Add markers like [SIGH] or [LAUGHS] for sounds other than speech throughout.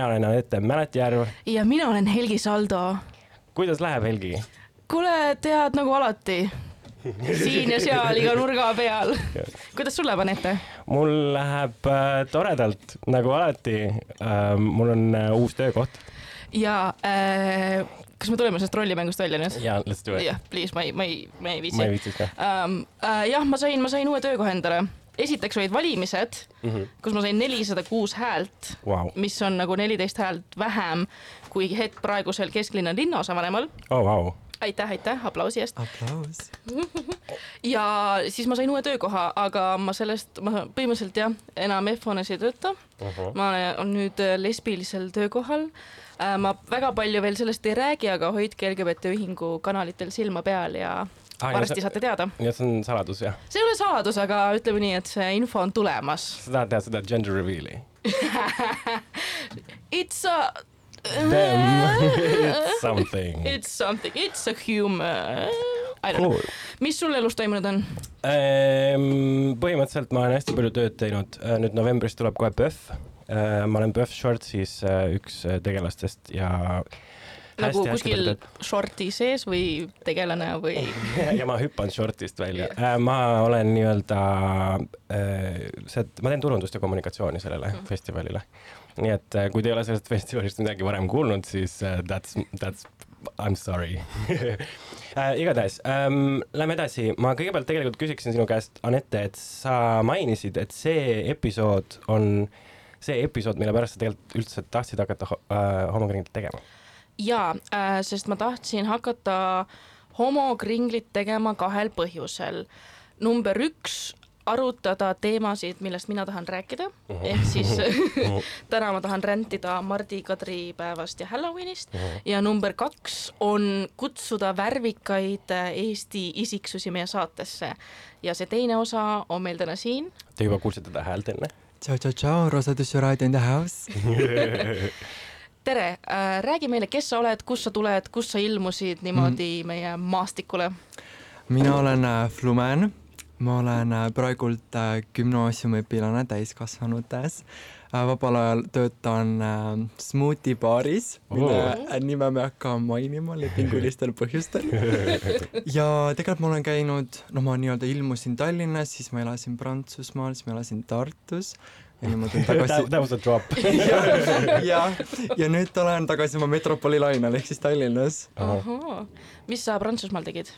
mina olen Anette Mäletjärv. ja mina olen Helgi Saldo. kuidas läheb, Helgi? kuule, tead nagu alati, siin ja seal iga nurga peal. kuidas sul läheb, Anette? mul läheb äh, toredalt, nagu alati äh,. mul on äh, uus töökoht ja äh, kas me tuleme sellest rollimängust välja nüüd? ja let's do it. jah, please, ma ei, ma ei, ma ei ma ei viitsi. ka Um, uh, jah, ma sain, ma sain uue töökoha endale. Esiteks olid valimised, mm. -hmm. kus ma sain nelisada kuus häält, Wow. mis on nagu neliteist häält vähem kui hetk praegusel kesklinna linnaosavanemal. oh, wow. aitäh, aitäh aplausi eest. aplaus. [LAUGHS] ja siis ma sain uue töökoha, aga ma sellest, ma põhimõtteliselt jah, enam F-hoones ei tööta. uh. -huh. ma olen nüüd äh, lesbilisel töökohal. ma väga palju veel sellest ei räägi, aga hoidke LGBT ühingu kanalitel silma peal ja Ah, varsti saate teada. nii et see on saladus jah? see ei ole saladus, aga ütleme nii, et see info on tulemas. sa tahad teha seda gender reveal'i? [LAUGHS] It's a. Damn, it's something. [LAUGHS] It's something, it's a humor. I don't know, Cool. mis sul elus toimunud on? Ehm, põhimõtteliselt ma olen hästi palju tööd teinud, nüüd novembris tuleb kohe PÖFF. ma olen PÖFF Shortsis äh, üks äh, tegelastest ja nagu kuskil shorti sees või tegelane või? [LAUGHS] ja ma hüppan shortist välja yeah.. ma olen nii-öelda äh, see, ma teen turundust ja kommunikatsiooni sellele mm. festivalile. nii et äh, kui te ei ole sellest [LAUGHS] festivalist midagi varem kuulnud, siis äh, that's, that's, I m sorry [LAUGHS] äh,. igatahes ähm,, lähme edasi, ma kõigepealt tegelikult küsiksin sinu käest, Anette, et sa mainisid, et see episood on see episood, mille pärast sa tegelikult üldse tahtsid hakata äh, homokringlit tegema. Jaa äh,, sest ma tahtsin hakata homokringlit tegema kahel põhjusel. number üks, arutada teemasid, millest mina tahan rääkida, ehk siis [LAUGHS] täna ma tahan rändida Mardi Kadri päevast ja Halloweenist ja number kaks on kutsuda värvikaid äh, Eesti isiksusi meie saatesse ja see teine osa on meil täna siin. Te juba kuulsite teda häält enne? tšau, tšau, tšau, Rosa Dushuraid in the house. [LAUGHS] tere äh,, räägi meile, kes sa oled, kust sa tuled, kust sa ilmusid niimoodi mm. meie maastikule mina olen äh, Flumen, ma olen äh, praegult gümnaasiumiõpilane täiskasvanutes vabal ajal töötan Smuuti baaris, mille Oh. nime me ei hakka mainima lepingulistel põhjustel. [LAUGHS] ja tegelikult ma olen käinud, no ma nii-öelda ilmusin Tallinnas, siis ma elasin Prantsusmaal, siis ma elasin Tartus ja nüüd ma tulen tagasi That, was a drop. [LAUGHS] ja, ja, ja nüüd olen tagasi oma metropolilainel ehk siis Tallinnas. mis sa Prantsusmaal tegid?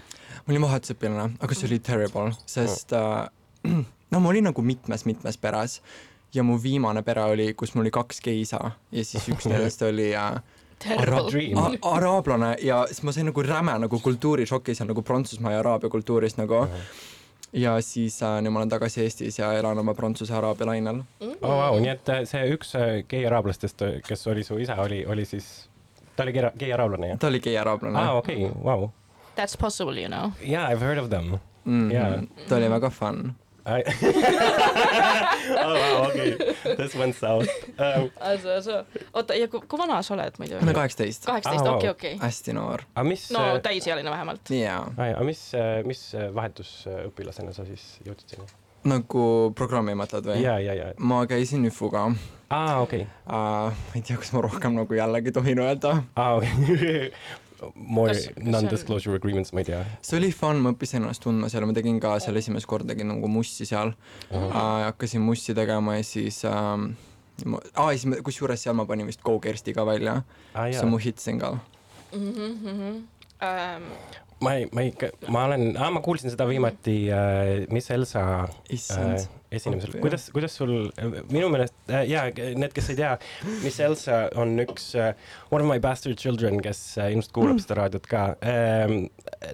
ma olin vahetusõpilane, aga see oli terrible, sest äh, [CLEARS THROAT] no ma olin nagu mitmes-mitmes peres ja mu viimane pere oli, kus mul oli kaks geisa ja siis üks nendest oli äh, Terrible. Dream. a- araablane ja siis ma sain nagu räme nagu kultuurišoki seal nagu Prantsusmaa ja Araabia kultuurist nagu ja siis äh, nüüd ma olen tagasi Eestis ja elan oma prantsuse-araabia lainel. oh,. Wow, nii et äh, see üks äh, gei araablastest, kes oli su isa, oli, oli siis, ta oli gei- gei araablane jah? ta oli gei-araablane aa, okei, vau. That's possible, you know. Yeah, I have heard of them. mm jaa. -hmm. ta oli väga fun. I... [LAUGHS] oh wow, okei, this went south um,. oota, ja kui, kui vana sa oled muidu? ma olen kaheksateist, kaheksateist, Ah, okei, okei. hästi noor. mis no äh, täisealine vähemalt. jaa, aga mis, mis vahetusõpilasena sa siis jõudsid sinna? nagu programmi mõtled või? ja, ja, ja, ma käisin ÜFU-ga uh,. aa, okei, ma ei tea, kas ma rohkem nagu jällegi tohin öelda. aa, okei. [LAUGHS] More non-disclosure agreements, ma ei tea. see oli fun, ma õppisin ennast tundma seal, ma tegin ka seal esimest korda tegin nagu mussi seal uh,. hakkasin mussi tegema ja siis uh, ma, aa, siis me, kusjuures seal ma panin vist Go Kersti ka välja aa see on mu, hitt single. Ähm, ma ei, ma ei, ma olen, ma kuulsin seda viimati äh, Miss Elsa äh, esinemisel kuidas, kuidas sul, minu meelest äh, jaa, need, kes ei tea, Miss Elsa on üks äh, one of my bastard children, kes äh, ilmselt kuulab seda raadiot ka um,.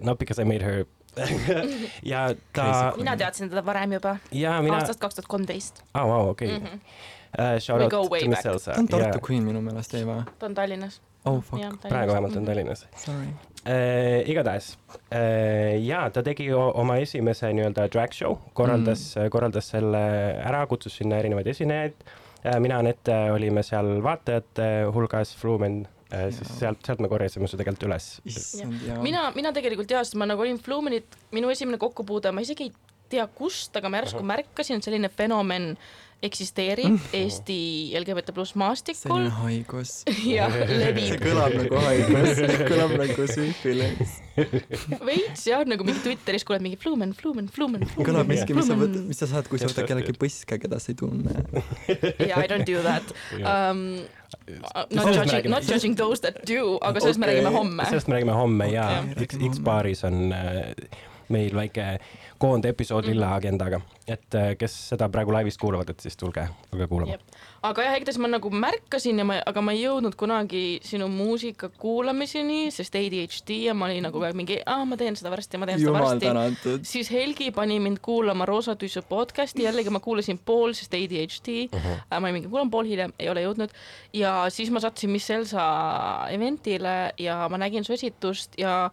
Not because I made her [LAUGHS] ja ta mina teadsin teda varem juba, ja mina, aastast kaks tuhat kolmteist. aa, vau, okei. Shout We out go to Miss. Elsa ta on Tartu ja Queen minu meelest, ei või? ta on Tallinnas. oh fuck, praegu vähemalt on. Tallinnas sorry. äh,. igatahes äh, ja ta tegi oma esimese nii-öelda drag show, korraldas mm., korraldas selle ära, kutsus sinna erinevaid esinejaid äh,. mina, Anette olime seal vaatajate hulgas, Flumen äh,, siis sealt, sealt me korjasime su tegelikult üles. mina, mina tegelikult jaa, sest ma nagu olin Flumenit, minu esimene kokkupuude, ma isegi ei tea kust, aga ma järsku märkasin, et selline fenomen eksisteerib Eesti LGBT pluss maastikul selline haigus. [LAUGHS] ja see levib kõlab nagu haigus, [LAUGHS] kõlab nagu süüfilis. veits jah, nagu mingi Twitteris kuuled mingi flumen, flumen, flumen, flumen. kõlab miski, mis sa võtad, mis sa saad, kui sa võtad kellegi põske, keda sa ei tunne. [LAUGHS] yeah, I don't do that um,. Not Sellest me judging, not judging those that do, aga sellest me Okei. räägime homme. sellest me räägime homme ja Okei. X, X-baaris on äh, meil väike koondepisood Mhm. lilla agendaga, et äh, kes seda praegu laivis kuulavad, et siis tulge, tulge kuulama aga jah, igatahes ma nagu märkasin ja ma, aga ma ei jõudnud kunagi sinu muusika kuulamiseni, sest ADHD ja ma olin nagu mingi, aa, ma teen seda varsti, ma teen seda jumal varsti. tänatud. siis Helgi pani mind kuulama Roosa Tüssu podcast'i, jällegi ma kuulasin pool, sest ADHD uh, Mhm. -huh. ma olin mingi, kuulan pool hiljem, ei ole jõudnud. ja siis ma sattusin Miss Elsa event'ile ja ma nägin su esitust ja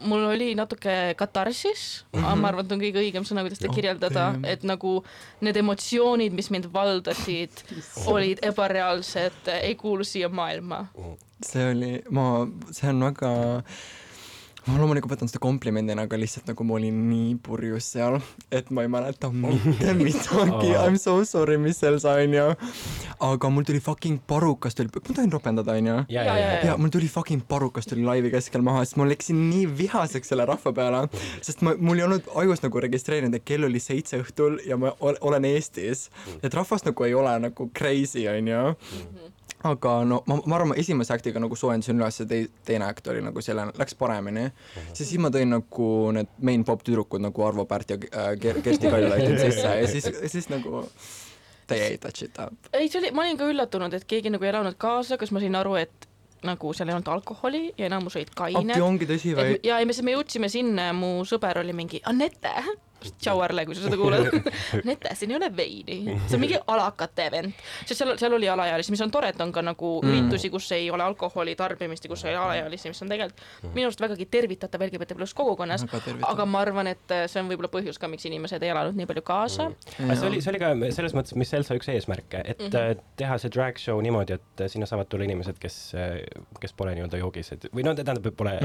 mul oli natuke katarsis mm, -hmm. ma arvan, et on kõige õigem sõna, kuidas seda Oh, kirjeldada damn., et nagu need emotsioonid, mis mind valdasid, olid ebareaalsed, ei kuulu siia maailma. see oli, ma, see on väga, ma loomulikult võtan seda komplimendina, aga lihtsalt nagu ma olin nii purjus seal, et ma ei mäleta mitte [LAUGHS] midagi. I m so sorry, mis seal sai, onju. aga mul tuli fucking parukas tuli, ma tohin ropendada, onju. ja, Ja, ja, ja, mul tuli fucking parukas tuli laivi keskel maha, sest ma läksin nii vihaseks selle rahva peale, sest ma, mul ei olnud ajus nagu registreerinud, et kell oli seitse õhtul ja ma ol- olen Eestis, et rahvas nagu ei ole nagu crazy, onju aga no ma, ma arvan, esimese aktiga nagu soojendasin üles ja tei-, teine akt oli nagu selline, läks paremini. siis, siis ma tõin nagu need main pop tüdrukud nagu Arvo Pärt ja äh, Ker- [LAUGHS] Kersti Kaljulaid sisse ja siis, siis nagu they ei touch it up. ei, see oli, ma olin ka üllatunud, et keegi nagu ei elanud kaasa, kas ma sain aru, et nagu seal ei olnud alkoholi ja enamus olid kained appi. ongi tõsi või ja, ja me, me jõudsime sinna ja mu sõber oli mingi, Anette, tšau Arle, kui sa seda kuulad. [LAUGHS] Anette, siin ei ole veini, see on mingi alakate event, sest seal, seal oli alaealisi, mis on tore, et on ka nagu Mm. mm. üritusi, kus ei ole alkoholi tarbimist ja kus ei ole alaealisi, mis on tegelikult minu arust vägagi tervitatav LGBT pluss kogukonnas. Aga ma arvan, et see on võib-olla põhjus ka, miks inimesed ei elanud nii palju kaasa aga see oli, see oli ka selles mõttes, mis Elsa üks eesmärke, et mm -hmm. teha see drag show niimoodi, et sinna saavad tulla inimesed, kes, kes pole nii-öelda joogised või no tähendab, pole,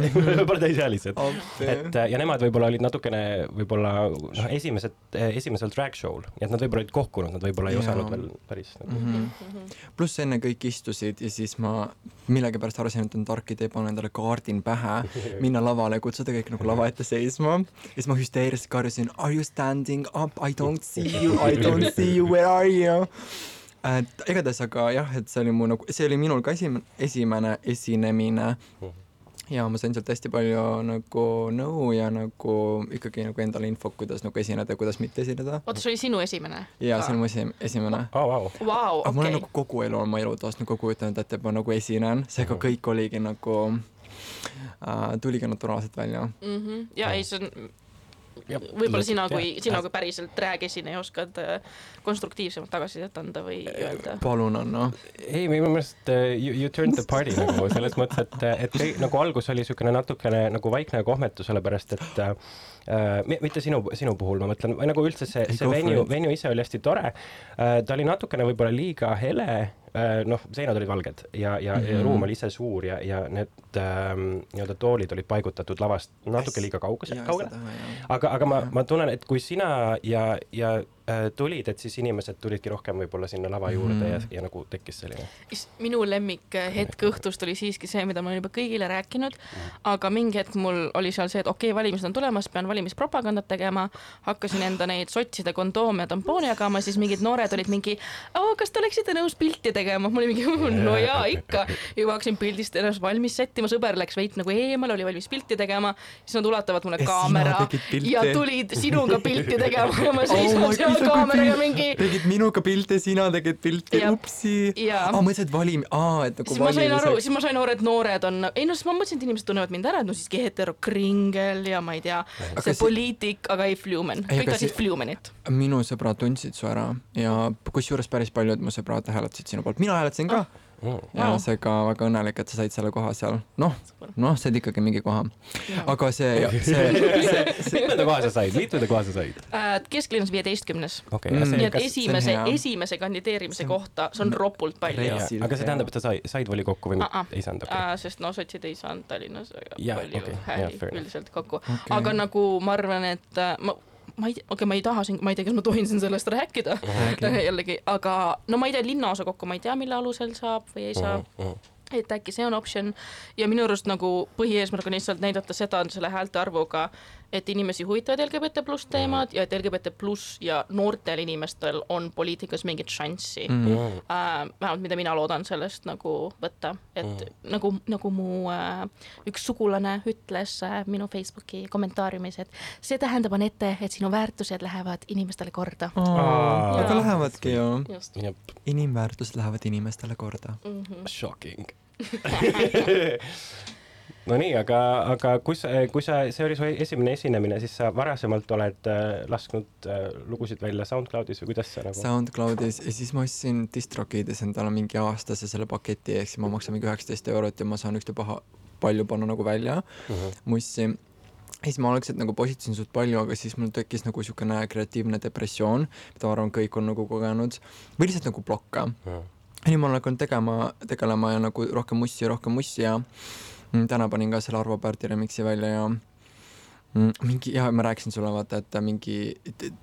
pole täisealised. appi et ja nemad võib-olla olid natukene võib-olla noh, esimesed, esimesel drag show'l, nii et nad võib-olla olid kohkunud, nad võib-olla ei Jaa. osanud veel päris nagu. mm. -hmm. pluss enne kõik istusid ja siis ma millegipärast arvasin, et on tark idee panna endale kaardin pähe, [LAUGHS] minna lavale, kutsuda kõik nagu lava ette seisma. ja siis ma hüsteeriliselt karjusin Are you standing up? I don't see you, I don't see you, where are you? et igatahes, aga jah, et see oli mu nagu, see oli minul ka esimene, esimene esinemine ja ma sain sealt hästi palju nagu nõu ja nagu ikkagi nagu endale infot, kuidas nagu esineda ja kuidas mitte esineda. oota, see oli sinu esimene? ja see on mu esi-, esimene oh,. Wow. Vau, aga ma olen nagu. kogu elu oma elutoost nagu kujutanud ette, et ma nagu esinen, seega kõik oligi nagu äh,, tuligi naturaalselt välja. Mhm. ja ei, see on võib-olla sina kui, sina kui päriselt räägesineja oskad äh, konstruktiivsemat tagasisidet anda või öelda. palun, Anna. ei, minu meelest uh, you, you turned the party nagu selles mõttes, et, et kõik, nagu algus oli niisugune natukene nagu vaikne ja kohmetu, sellepärast et uh, mitte sinu, sinu puhul ma mõtlen, või nagu üldse see, see venue venue ise oli hästi tore uh,. ta oli natukene võib-olla liiga hele uh,, noh, seinad olid valged ja, ja mm, -hmm. ruum oli ise suur ja, ja need um, nii-öelda toolid olid paigutatud lavast natuke liiga kaugele, kaugele. aga, aga ma, ma tunnen, et kui sina ja, ja äh, tulid, et siis inimesed tulidki rohkem võib-olla sinna lava juurde mm. ja Mhm., ja nagu tekkis selline. minu lemmik äh, hetk õhtust oli siiski see, mida ma olen juba kõigile rääkinud, aga mingi hetk mul oli seal see, et okei okay,, valimised on tulemas, pean valimispropagandat tegema, hakkasin enda neid sotside kondoome ja tampoone jagama, siis mingid noored olid mingi, kas te oleksite nõus pilti tegema, mul oli mingi no jaa ikka, juba hakkasin pildist ennast valmis sättima, sõber läks veits nagu eemale, oli valmis pilti tegema, siis nad ulatavad mulle Ja kaamera ja tulid sinuga pilti tegema ja ma Oh seisan seal God, kaameraga pilt- mingi tegid minuga pilte, sina tegid pilte, upsi. Aa, mõtlesid valim-, aa, et nagu siis ma sain aru, siis ma sain aru, et noored on, ei no siis ma mõtlesin, et inimesed tunnevad mind ära, et no siiski heterokringel ja ma ei tea, see poliitik, aga ei Flumen, kõik tahtsid Flumenit. minu sõbrad tundsid su ära ja kusjuures päris paljud mu sõbrad hääletasid sinu poolt, mina hääletasin ka Mm. ja Vau. seega väga õnnelik, et sa said selle koha seal. noh, noh, said ikkagi mingi koha. Aga see, see, [LAUGHS] see, see, mitmenda koha sa said, mitmenda koha sa said? Äh, kesklinnas viieteistkümnes. okei okay,, nii et see, esimese esimese kandideerimise See kohta, see on ropult palju uh. Aga see tähendab, et sa sai, said volikokku või Ah, ah. ei saanud? okei. sest no sotsid ei saanud Tallinnas väga Jaa, palju okei, hääli enough. üldiselt kokku Okei. aga nagu ma arvan, et äh, ma ma ei tea, okei okay,, ma ei taha siin, ma ei tea, kas ma tohin siin sellest rääkida. [LAUGHS] Jällegi, aga no ma ei tea, linnaosa kokku ma ei tea, mille alusel saab või ei saa. Et äkki see on optsioon ja minu arust nagu põhieesmärk on lihtsalt näidata seda selle häälte arvuga, et inimesi huvitavad LGBT pluss teemad ja et LGBT pluss ja noortel inimestel on poliitikas mingit šanssi mm. äh, vähemalt mida mina loodan sellest nagu võtta, et mm. nagu, nagu mu äh, üks sugulane ütles äh, minu Facebooki kommentaariumis, et see tähendab, Anette, et sinu väärtused lähevad inimestele korda oh,. aga lähevadki ju. inimväärtused lähevad inimestele korda mm. -hmm. Shocking [LAUGHS] [LAUGHS] no nii, aga, aga kui sa, kui sa, see oli su esimene esinemine, siis sa varasemalt oled äh, lasknud äh, lugusid välja SoundCloudis või kuidas sa nagu? SoundCloudis ja siis ma ostsin DistroKides endale mingi aastase selle paketi, ehk siis ma maksan mingi üheksateist eurot ja ma saan ükstapuha palju panna nagu välja uh -huh. mussi siis ma algselt nagu postitasin suht palju, aga siis mul tekkis nagu niisugune kreatiivne depressioon, mida ma arvan, kõik on nagu kogenud, või lihtsalt nagu plokk uh. -huh. ja nüüd ma olen hakanud tegema, tegelema ja nagu rohkem mussi ja rohkem mussi ja Mm, täna panin ka selle Arvo Pärdi remix'i välja ja Mm, mingi ja ma rääkisin sulle vaata, et mingi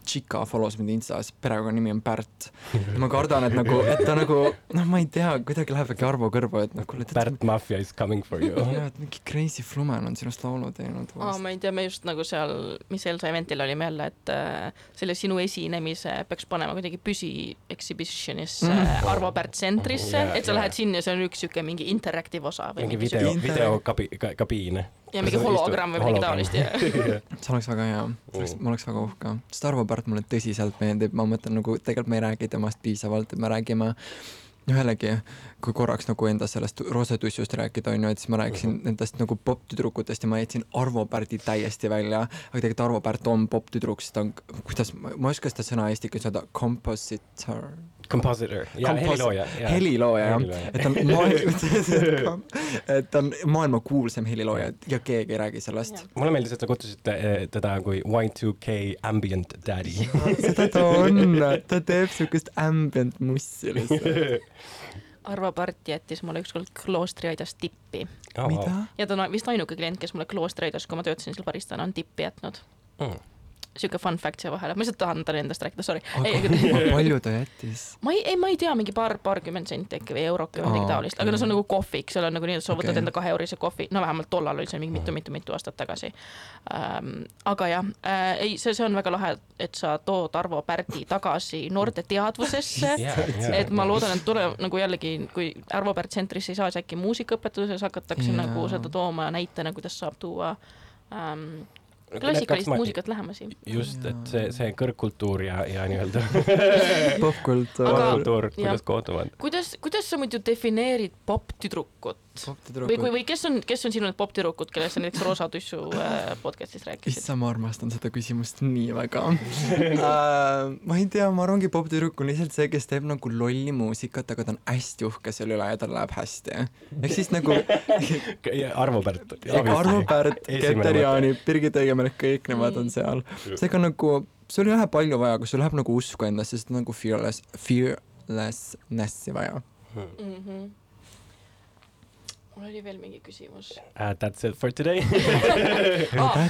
Chica follows mind Instas, perekonnanimi on Pärt. ma kardan, et nagu, et ta nagu noh, ma ei tea, kuidagi läheb äkki Arvo kõrva, et noh, kuule. Pärt Mafia is coming for you. jah, et mingi Crazy Flumen on sinust laulu teinud. aa, ma ei tea, me just nagu seal, mis Elsa eventil olime jälle, et äh, selle sinu esinemise peaks panema kuidagi püsi exhibition'isse mm. Arvo Pärt tsentrisse yeah,, et sa yeah. lähed sinna ja see on üks siuke mingi interactive osa. mingi video, videokabiin kabi, ja mingi hologramm või midagi taolist ja [LAUGHS] see oleks väga hea, oleks, ma oleks väga uhke, sest Arvo Pärt mulle tõsiselt meeldib, ma mõtlen nagu tegelikult me ei räägi temast piisavalt, et me räägime jällegi, kui korraks nagu enda sellest roosetussust rääkida, on ju, et siis ma rääkisin -huh. nendest nagu popp-tüdrukutest ja ma jätsin Arvo Pärdi täiesti välja, aga tegelikult Arvo Pärt on popp-tüdruk, sest ta on, kuidas, ma ei oska seda sõna eesti keeles öelda, compositor Compositor. Ja Kompos helilooja. helilooja jah, et ta on maailma, [LAUGHS] et ta on maailma kuulsam helilooja ja keegi ei räägi sellest. mulle meeldis, et sa kutsusid eh, teda kui Y2K ambient daddy. [LAUGHS] seda ta on, ta teeb siukest ambient mussi lihtsalt. [LAUGHS] Arvo Part jättis mulle ükskord kloostriaidas tippi. Oh,. ja ta on vist ainuke klient, kes mulle kloostriaidas, kui ma töötasin seal baristana, on tippi jätnud. Mm sihuke fun fact siia vahele, ma lihtsalt tahan talle endast rääkida, sorry. aga palju ta jättis? ma ei, ei, ma ei tea, mingi paar, paarkümmend senti äkki või eurot või midagi taolist, aga no see on nagu kohvik, seal on nagu nii, et sa võtad okay. enda kaheurise kohvi, no vähemalt tollal oli see mingi mitu-mitu-mitu aastat tagasi ähm,. aga jah äh,, ei, see, see on väga lahe, et sa tood Arvo Pärdi tagasi noorte teadvusesse [LAUGHS] yeah,. Yeah, et ma loodan, et tuleb nagu jällegi, kui Arvo Pärt tsentrisse ei saa, siis äkki muusikaõpetuses hakatakse yeah. nagu seda tooma näitena, kuidas saab tuua ähm, klassikalist muusikat lähemasi. just, et see, see kõrgkultuur ja, ja nii-öelda popkultuur, kuidas kohtuvad. kuidas, kuidas sa muidu defineerid popp-tüdrukut? Või, või, või kes on, kes on sinu need popp-tüdrukud, kellest sa näiteks Roosa Tussu äh, podcast'is rääkisid? issand, ma armastan seda küsimust nii väga uh, [LAUGHS] ma ei tea, ma arvangi popp-tüdruk on lihtsalt see, kes teeb nagu lolli muusikat, aga ta on hästi uhke selle üle ja tal läheb hästi. ehk siis nagu Arvo Pärt. Arvo Pärt, Keter Jaani, Birgit Õigemäe, kõik nemad on seal. seega nagu sul ei lähe palju vaja, kui sul läheb nagu usku endasse, siis nagu fearless, fearlessness'i vaja mm. -hmm mul oli veel mingi küsimus uh,. That's it for today [LAUGHS] ah,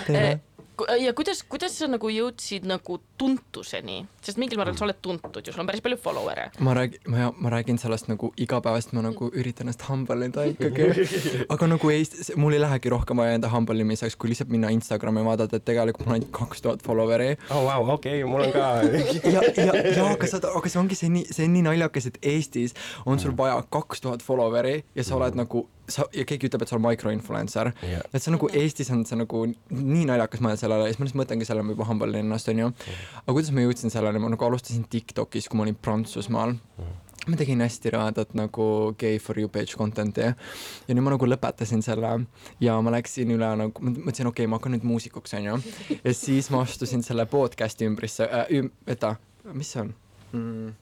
ja kuidas, kuidas sa nagu jõudsid nagu tuntuseni, sest mingil määral sa oled tuntud ju, sul on päris palju follower'e. ma räägin, ma, ma räägin sellest nagu igapäevast, ma nagu üritan ennast humble ida ikkagi. [LAUGHS] aga nagu Eestis, mul ei lähegi rohkem vaja enda humble imiseks, kui lihtsalt minna Instagrami vaadata, et tegelikult mul on ainult kaks tuhat follower'i. oh vau wow,, okei okay,, mul on ka [LAUGHS] ja, ja, ja aga sa, aga see ongi see nii, see on nii naljakas, et Eestis on sul vaja kaks tuhat follower'i ja sa oled nagu sa ja keegi ütleb, et sa oled micro-influencer yeah.. et see on nagu Eestis on see nagu nii naljakas mõelda sellele ja siis ma lihtsalt mõtlengi selle, ma juba hambaldan ennast, onju. aga kuidas ma jõudsin selleni, ma nagu alustasin Tiktokis, kui ma olin Prantsusmaal ma tegin hästi rahadat nagu gay for you page content'i ja nüüd ma nagu lõpetasin selle ja ma läksin üle nagu, mõtlesin, okei okay,, ma hakkan nüüd muusikuks, onju. ja siis ma astusin selle podcast'i ümbrisse äh,, üm, oota, mis see on mm.?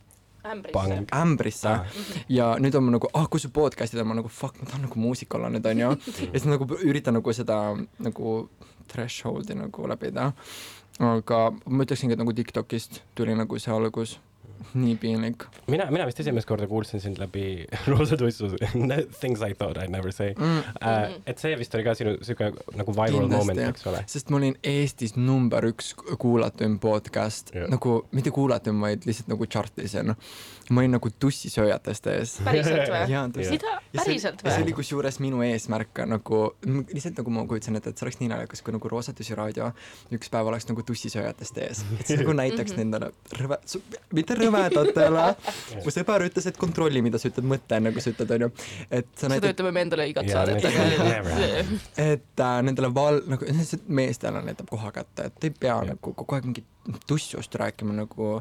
ämbrisse. ämbrisse ah. ja nüüd on ma nagu, ah, kus su podcast'id on, ma nagu fuck, ma tahan nagu muusik olla nüüd onju. ja siis ma nagu üritan nagu seda nagu threshold'i nagu läbida. aga ma ütleksingi, et nagu Tiktokist tuli nagu see algus [LAUGHS] nii piinlik mina, mina vist esimest korda kuulsin sind läbi [LAUGHS] Roosa Tussu [LAUGHS] Things I thought I'd never say mm,. uh,. et see vist oli ka sinu siuke nagu viral Kindlasti, moment, eks ole. sest ma olin Eestis number üks kuulatum podcast Jah. nagu mitte kuulatum, vaid lihtsalt nagu chart'is ja noh, ma olin nagu tussisööjatest ees. päriselt või? jaa, tõesti. mida, päriselt ja see oli või? kusjuures minu eesmärk nagu lihtsalt nagu ma kujutasin ette, et see oleks nii naljakas, kui nagu Roosa Tussi raadio üks päev oleks nagu tussisööjatest ees, et see nagu näitaks Mhm. nendele rõve, mitte rõvedatele, mu sõber ütles, et kontrolli, mida sa ütled, mõtle enne, kui sa ütled, onju, et sa seda näitad, ütleme me endale igat saadet, [LAUGHS] et äh, nendele val-, nagu meestele näitab koha kätte, et ei pea Jah. nagu kogu aeg mingit tussust rääkima nagu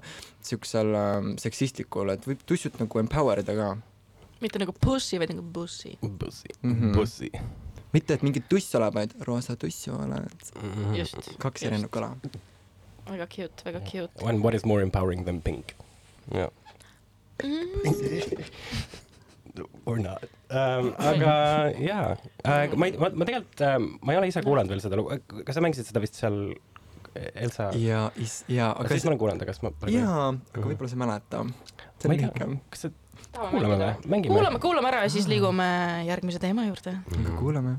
siuksel äh, seksistlikul, et võib tussut nagu empower ida ka. mitte nagu pussy, vaid nagu bussi. Pussy Mhm., pussy. mitte, et mingit tuss oled, vaid roosa tuss oled. just, kaks Just. erinevat kala. väga cute, väga cute. And what is more empowering than pink? Jah. [LAUGHS] Or not um,. aga jaa uh,, ma ei, ma, ma tegelikult uh,, ma ei ole ise kuulanud veel seda lugu, kas sa mängisid seda vist seal Elsa? ja, is-, ja, aga siis ma olen kuulanud, aga kas ma jaa, aga Mhm. võib-olla sa ei mäleta. see ma on ei tea lühike., kas see, kuulame või? kuulame, kuulame ära ja siis liigume järgmise teema juurde. aga kuulame.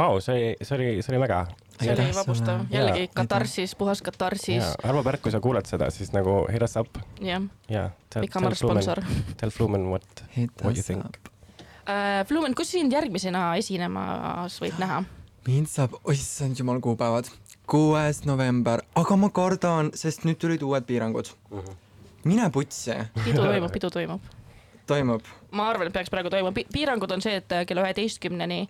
Vau, see oli, see oli, see oli väga. see oli sulle., jällegi Jaa, katarsis, puhas katarsis, arva Pärk, kui sa kuuled seda, siis nagu hit us up jah, ja. Pikamäe sponsor. Tell Flumen what, What you think? Uh, Flumen, kus sind järgmisena esinemas võib näha? mind saab, issand jumal, kuupäevad. kuues november, aga ma kardan, sest nüüd tulid uued piirangud. mine putsi, pidu toimub, pidu toimub. toimub, ma arvan, et peaks praegu toimuma, piirangud on see, et äh, kella üheteistkümneni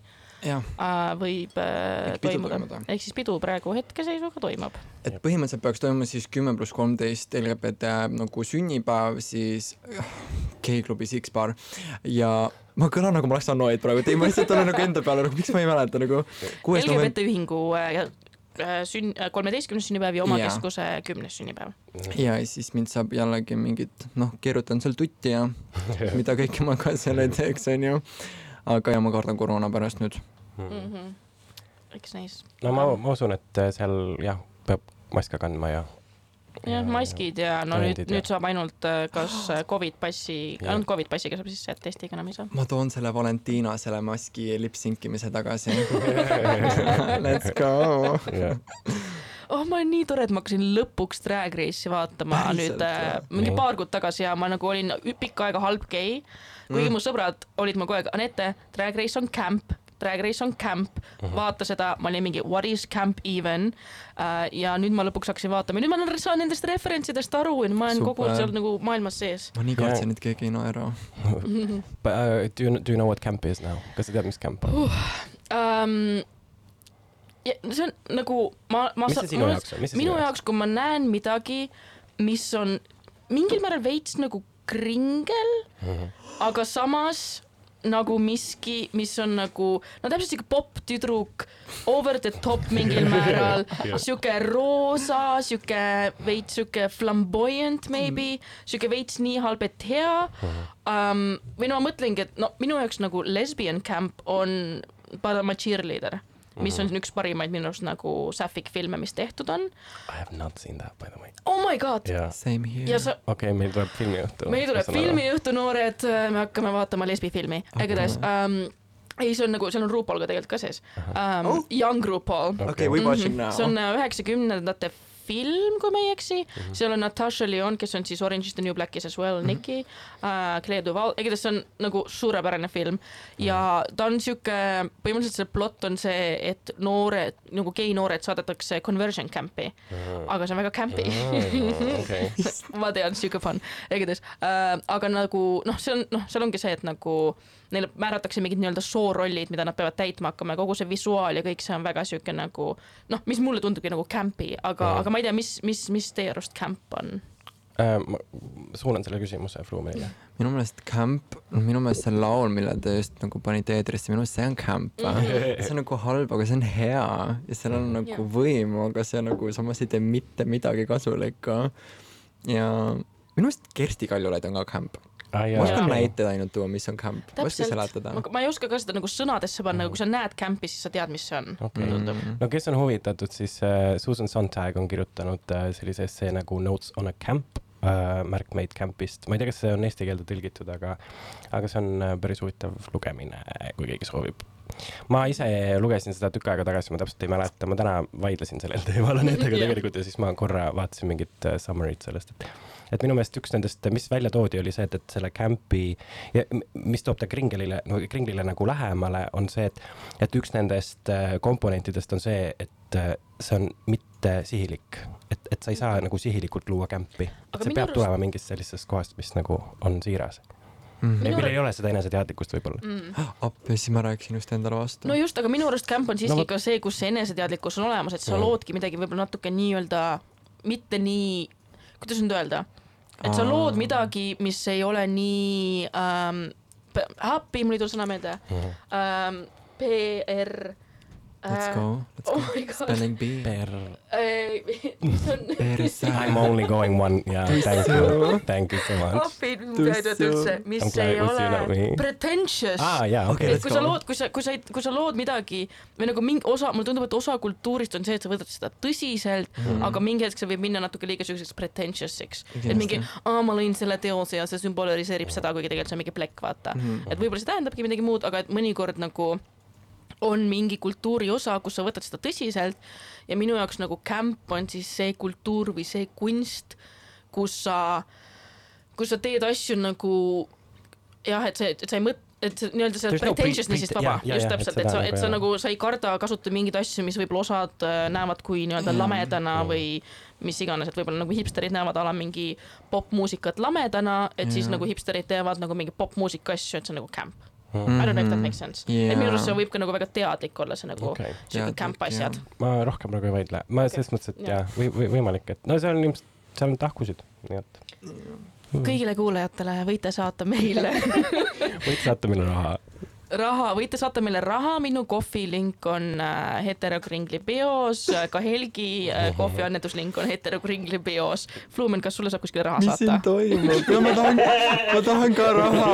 võib äh, Ehk pidu toimuda ehk siis pidu praegu hetkeseisuga toimub. et põhimõtteliselt peaks toimuma siis kümme pluss kolmteist LGBT nagu sünnipäev, siis äh, G-klubi Six-Bar ja ma kõlan nagu ma oleks annoyed praegu, et ei, ma lihtsalt olen nagu enda peale nagu, miks ma ei mäleta nagu. LGBT ühingu äh, äh, sünn-, kolmeteistkümnes sünnipäev ja oma Jaa. keskuse kümnes sünnipäev. ja siis mind saab jällegi mingit, noh, keerutan seal tutti ja [LAUGHS] mida kõike ma ka seal ei teeks, onju. aga ja ma kardan koroona pärast nüüd. Mm -hmm. eks näis. no ma, ma usun, et äh, seal jah, peab maske kandma ja. jah, maskid ja no nüüd nüüd saab ainult äh, kas äh, Covid passi, ainult Covid passiga saab sisse, et testiga enam ei saa. ma toon selle Valentina selle maski lipsinkimise tagasi. [LAUGHS] Let's go. oh, ma olen nii tore, et ma hakkasin lõpuks Drag Race'i vaatama Päriselt nüüd äh, mingi Nii. paar kuud tagasi ja ma nagu olin pikka aega halb gei. kuigi Mm. mu sõbrad olid mu kogu aeg, Anette, Drag Race on camp, Drag Race on camp uh, -huh. vaata seda, ma olin mingi what is camp even uh, ja nüüd ma lõpuks hakkasin vaatama, nüüd ma olen- saan nendest referentsidest aru ja nüüd ma olen kogu Super. seal nagu maailmas sees. ma nii Jaa. kartsin, et keegi ei naera. [LAUGHS] But, uh, do you do you know what camp is now? kas sa tead, mis camp on? um,. ja see on nagu ma, ma mis see sinu jaoks on, mis see minu sinu jaoks, kui ma näen midagi, mis on mingil määral veits nagu kringel, Mhm. aga samas nagu miski, mis on nagu no täpselt siuke popp-tüdruk, over the top mingil [LAUGHS] määral, siuke roosa, siuke veits siuke flamboyant maybe, siuke veits nii halb, et hea. Um,. või no ma mõtlengi, et no minu jaoks nagu lesbian camp on Padma cheerleader, mis on üks parimaid minu arust nagu sapphic filme, mis tehtud on. I have not seen that by the way. Oh my god jaa, Same here okei, meil tuleb filmiõhtu. meil tuleb filmiõhtu, noored, me hakkame vaatama lesbifilmi, igatahes um,. ei, see on nagu, seal on RuPaul ka tegelikult ka sees um,. Oh. Young RuPaul. okei, we watching now. see on äh, üheksakümnendate film, kui ma ei eksi. Mm, Mhm. -hmm. seal on Natasha Lyonne, kes on siis Orange is the New Black'is as well, Nicki uh,, Clea Duval, igatahes see on nagu suurepärane film. Ja ta on sihuke, põhimõtteliselt see plott on see, et noored nagu gei noored saadetakse conversion camp'i, aga see on väga camp'i. Okei, [LAUGHS] ma tean, siuke fun, igatahes äh,, aga nagu noh, see on noh, seal ongi see, et nagu neile määratakse mingid nii-öelda soorollid, mida nad peavad täitma hakkama ja kogu see visuaal ja kõik see on väga siuke nagu noh, mis mulle tundubki nagu camp'i, aga Mhm. aga ma ei tea, mis, mis, mis teie arust camp on? Äh, ma suunan selle küsimuse Fluumile. minu meelest Camp, minu meelest see laul, mille te just nagu panite eetrisse, minu meelest see on Camp. see on nagu halb, aga see on hea ja seal on nagu Jah. võimu, aga see nagu samas ei tee mitte midagi kasulikku. ja minu meelest Kersti Kaljulaid on ka Camp. Ma oskan näiteid ainult tuua, mis on Camp. ma ei oska seletada ma,. ma ei oska ka seda nagu sõnadesse panna, aga kui sa näed camp'i, siis sa tead, mis see on okei Tundub. no kes on huvitatud, siis äh, Susan Sontag on kirjutanud äh, sellise essee nagu Notes on a camp äh, märkmeid camp'ist, ma ei tea, kas see on eesti keelde tõlgitud, aga, aga see on äh, päris huvitav lugemine, kui keegi soovib. ma ise lugesin seda tükk aega tagasi, ma täpselt ei mäleta, ma täna vaidlesin sellel [LAUGHS] teemal Anetega [LAUGHS] Jah. tegelikult ja siis ma korra vaatasin mingit äh, summary'd sellest, et et minu meelest üks nendest, mis välja toodi, oli see, et, et selle camp'i mis toob ta Kringelile, no Kringlile nagu lähemale, on see, et et üks nendest äh, komponentidest on see, et äh, see on mitte sihilik, et, et sa ei saa nagu sihilikult luua kämpi, et see peab arust- tulema mingist sellisest kohast, mis nagu on siiras. Mhm. Minu millel ei ole seda eneseteadlikkust võib-olla. mm.. appi, siis ma rääkisin just endale vastu no. just, aga minu arust camp on siiski No vot- ka see, kus see eneseteadlikkus on olemas, et sa Mhm. loodki midagi võib-olla natuke nii-öelda, mitte nii, kuidas nüüd öelda, et sa lood midagi, mis ei ole nii ähm,, appi, mul ei tule sõna meelde. Ähm,, PR Let's go, let's oh go. my god Spelling bee. Per, äh, see on perse. [LAUGHS] I m only going one ja thank you, thank you so much. appi, ei tööta üldse, mis I'm glad ei we see ole that way. pretentious aa jaa, Okei, et let's kui sa go. lood, kui sa, kui sa, kui sa lood midagi või nagu mingi osa, mulle tundub, et osa kultuurist on see, et sa võtad seda tõsiselt mm., aga mingi hetk see võib minna natuke liiga siukseks pretentious'iks. et mingi, aa, ma lõin selle teose ja see sümboliseerib seda, kuigi tegelikult see on mingi plekk, vaata mm. -hmm. et võib-olla see tähendabki midagi muud, aga et mõnikord nagu on mingi kultuuri osa, kus sa võtad seda tõsiselt ja minu jaoks nagu camp on siis see kultuur või see kunst, kus sa, kus sa teed asju nagu jah, et see, et sa ei mõtle et nii-öelda pre- pretentiousness'ist pre- vaba just täpselt, et sa, nagu et sa nagu, sa ei karda kasutada mingeid asju, mis võib-olla osad äh, näevad kui nii-öelda lamedana või mis iganes, et võib-olla nagu hipsterid näevad ala mingi popmuusikat lamedana, et siis Jaa. nagu hipsterid teevad nagu mingi popmuusika asju, et see on nagu camp. Mhm. I don't know if that makes sense Jaa. et minu arust see võib ka nagu väga teadlik olla, see nagu siuke Teadlik, camp asjad. ma rohkem nagu ei vaidle, ma selles mõttes, et Jaa. jaa, või, või võimalik, et no seal on ilmselt, seal on tahkusid, nii et kõigile kuulajatele võite saata meile [LAUGHS] võid saata mulle raha. raha, võite saata meile raha, minu kohvi link on äh, Heterokringli bios, ka Helgi äh, kohvi annetuslink on Heterokringli bios. Flumen, kas sulle saab kuskile raha mis siin saata? toimub ja ma tahan, ma tahan ka raha.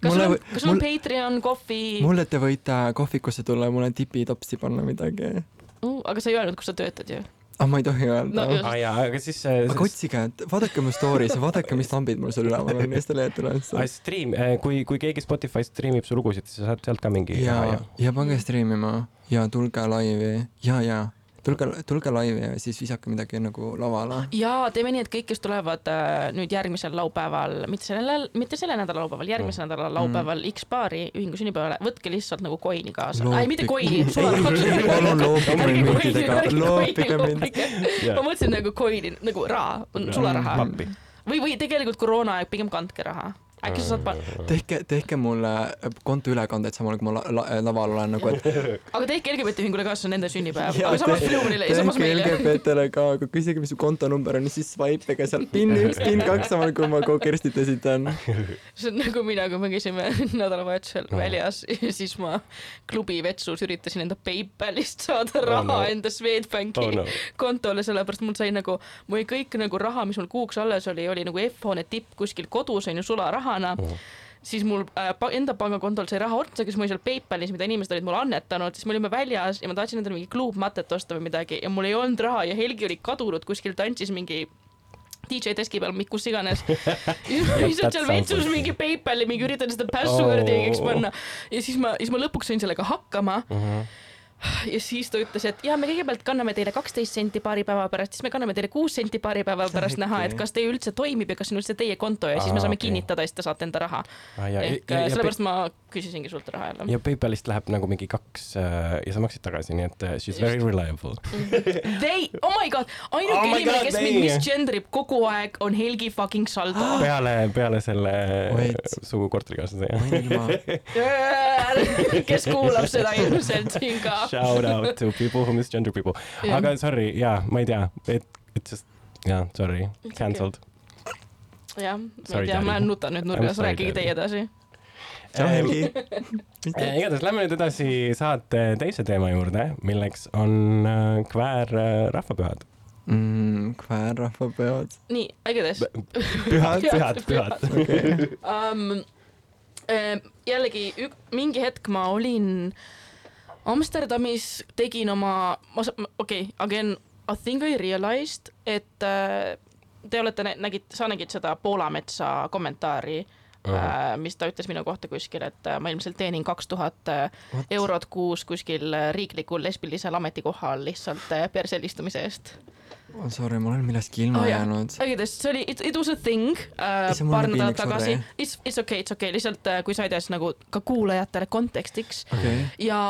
kas sul on kas sul on Patreon, kohvi, mulle te võite kohvikusse tulla ja mulle tipitopsi panna midagi. uh, aga sa ei öelnud, kus sa töötad ju. ah, ma ei tohi öelda. No aa jaa, aga siis äh, aga otsige, vaadake mu story's, vaadake, mis lambid mul seal üleval on ja siis te leiate ülesse Ah,. stream, kui, kui keegi Spotify's streamib su lugusid, siis sa saad sealt ka mingi ja raha, ja pange striimima ja tulge laivi. Ja, ja tulge, tulge laivi ja siis visake midagi nagu lavale. ja teeme nii, et kõik, kes tulevad äh, nüüd järgmisel laupäeval, mitte sellel, mitte selle nädala laupäeval, järgmise nädala laupäeval X-baari ühingu sünnipäevale, võtke lihtsalt nagu coin'i kaasa. [LAUGHS] ei, mitte coin'i, sularaha. palun loopige mind müntidega, loopige mind. ma mõtlesin nagu coin'i, nagu raha, sularaha. või, või tegelikult koroona aeg, pigem kandke raha. Äkki sa saad pa-, tehke, tehke mulle kontoülekanded samal ajal, kui ma la, la, laval olen nagu, et [LAUGHS] aga tehke LGBT ühingule ka, see on nende sünnipäev, aga samas Fluminile ja samas tehke meile. LGBT-le ka, aga küsige, mis su kontonumber on ja siis swipe ige sealt PIN üks, PIN kaks, samal ajal kui ma kogu Kerstit esitan. [LAUGHS] see on nagu mina, kui me käisime [LAUGHS] nädalavahetusel väljas ja siis ma klubi vetsus üritasin enda PayPalist saada raha no. enda Swedbanki Oh no. kontole, sellepärast mul sai nagu, mul jäi kõik nagu raha, mis mul kuuks alles oli, oli nagu F-hoone tipp kuskil kodus on ju sularahana Mhm. siis mul äh, enda pangakontol sai raha otsa, kes mul seal PayPalis, mida inimesed olid mulle annetanud, siis me olime väljas ja ma tahtsin endale mingi kluubmatet osta või midagi ja mul ei olnud raha ja Helgi oli kadunud kuskil, tantsis mingi DJ deski peal, kus iganes. [LAUGHS] lihtsalt seal vetsus mingi PayPali mingi üritan seda password'i Oh. õigeks panna ja siis ma, siis ma lõpuks sain sellega hakkama ja siis ta ütles, et ja me kõigepealt kanname teile kaksteist senti paari päeva pärast, siis me kanname teile kuus senti paari päeva pärast näha, et kas teie üldse toimib ja kas see on üldse teie konto ja siis Aa, me saame okei. kinnitada, siis te saate enda raha. Ah, ja, ehk ja, äh, ja, sellepärast ma küsisingi sult raha jälle. ja PayPalist läheb nagu mingi kaks äh, ja sa maksid tagasi, nii et äh, she's very reliable. They, oh my god, ainuke Oh inimene, kes they. mind misgenderib kogu aeg, on Helgi fucking Saldo. [GASPS] peale, peale selle Wait. su korterikaaslase [LAUGHS] kes kuulab seda ilmselt siin ka. Shout out to people who misgender people. Jah. aga sorry, jaa, ma ei tea, et, et just, jaa, sorry, cancelled. jah, ma ei tea, ma nutan nüüd nurgas, rääkige teie edasi. Tšau Helgi. Eh, igatahes lähme nüüd edasi saate teise teema juurde, milleks on äh, kväär äh, rahvapühad. Mm, kväärrahvapeod. nii, igatahes. pühad, pühad, pühad. um,. jällegi ük, mingi hetk ma olin Amsterdamis, tegin oma, ma, okei okay,, again, I think I realized, et äh, te olete, nägite, sa nägid seda Poolametsa kommentaari uh, -huh. mis ta ütles minu kohta kuskil, et äh, ma ilmselt teenin kaks tuhat äh, eurot kuus kuskil äh, riiklikul lesbilisel ametikohal lihtsalt äh, persel istumise eest. Oh, sorry, ma olen millestki ilma Oh, jäänud. see oli, it, was a thing äh, mulle paar nädalat tagasi sorry.. It's, it's okay, it's okay, lihtsalt äh, kui sa ei tea, siis nagu ka kuulajatele kontekstiks. okei, ja,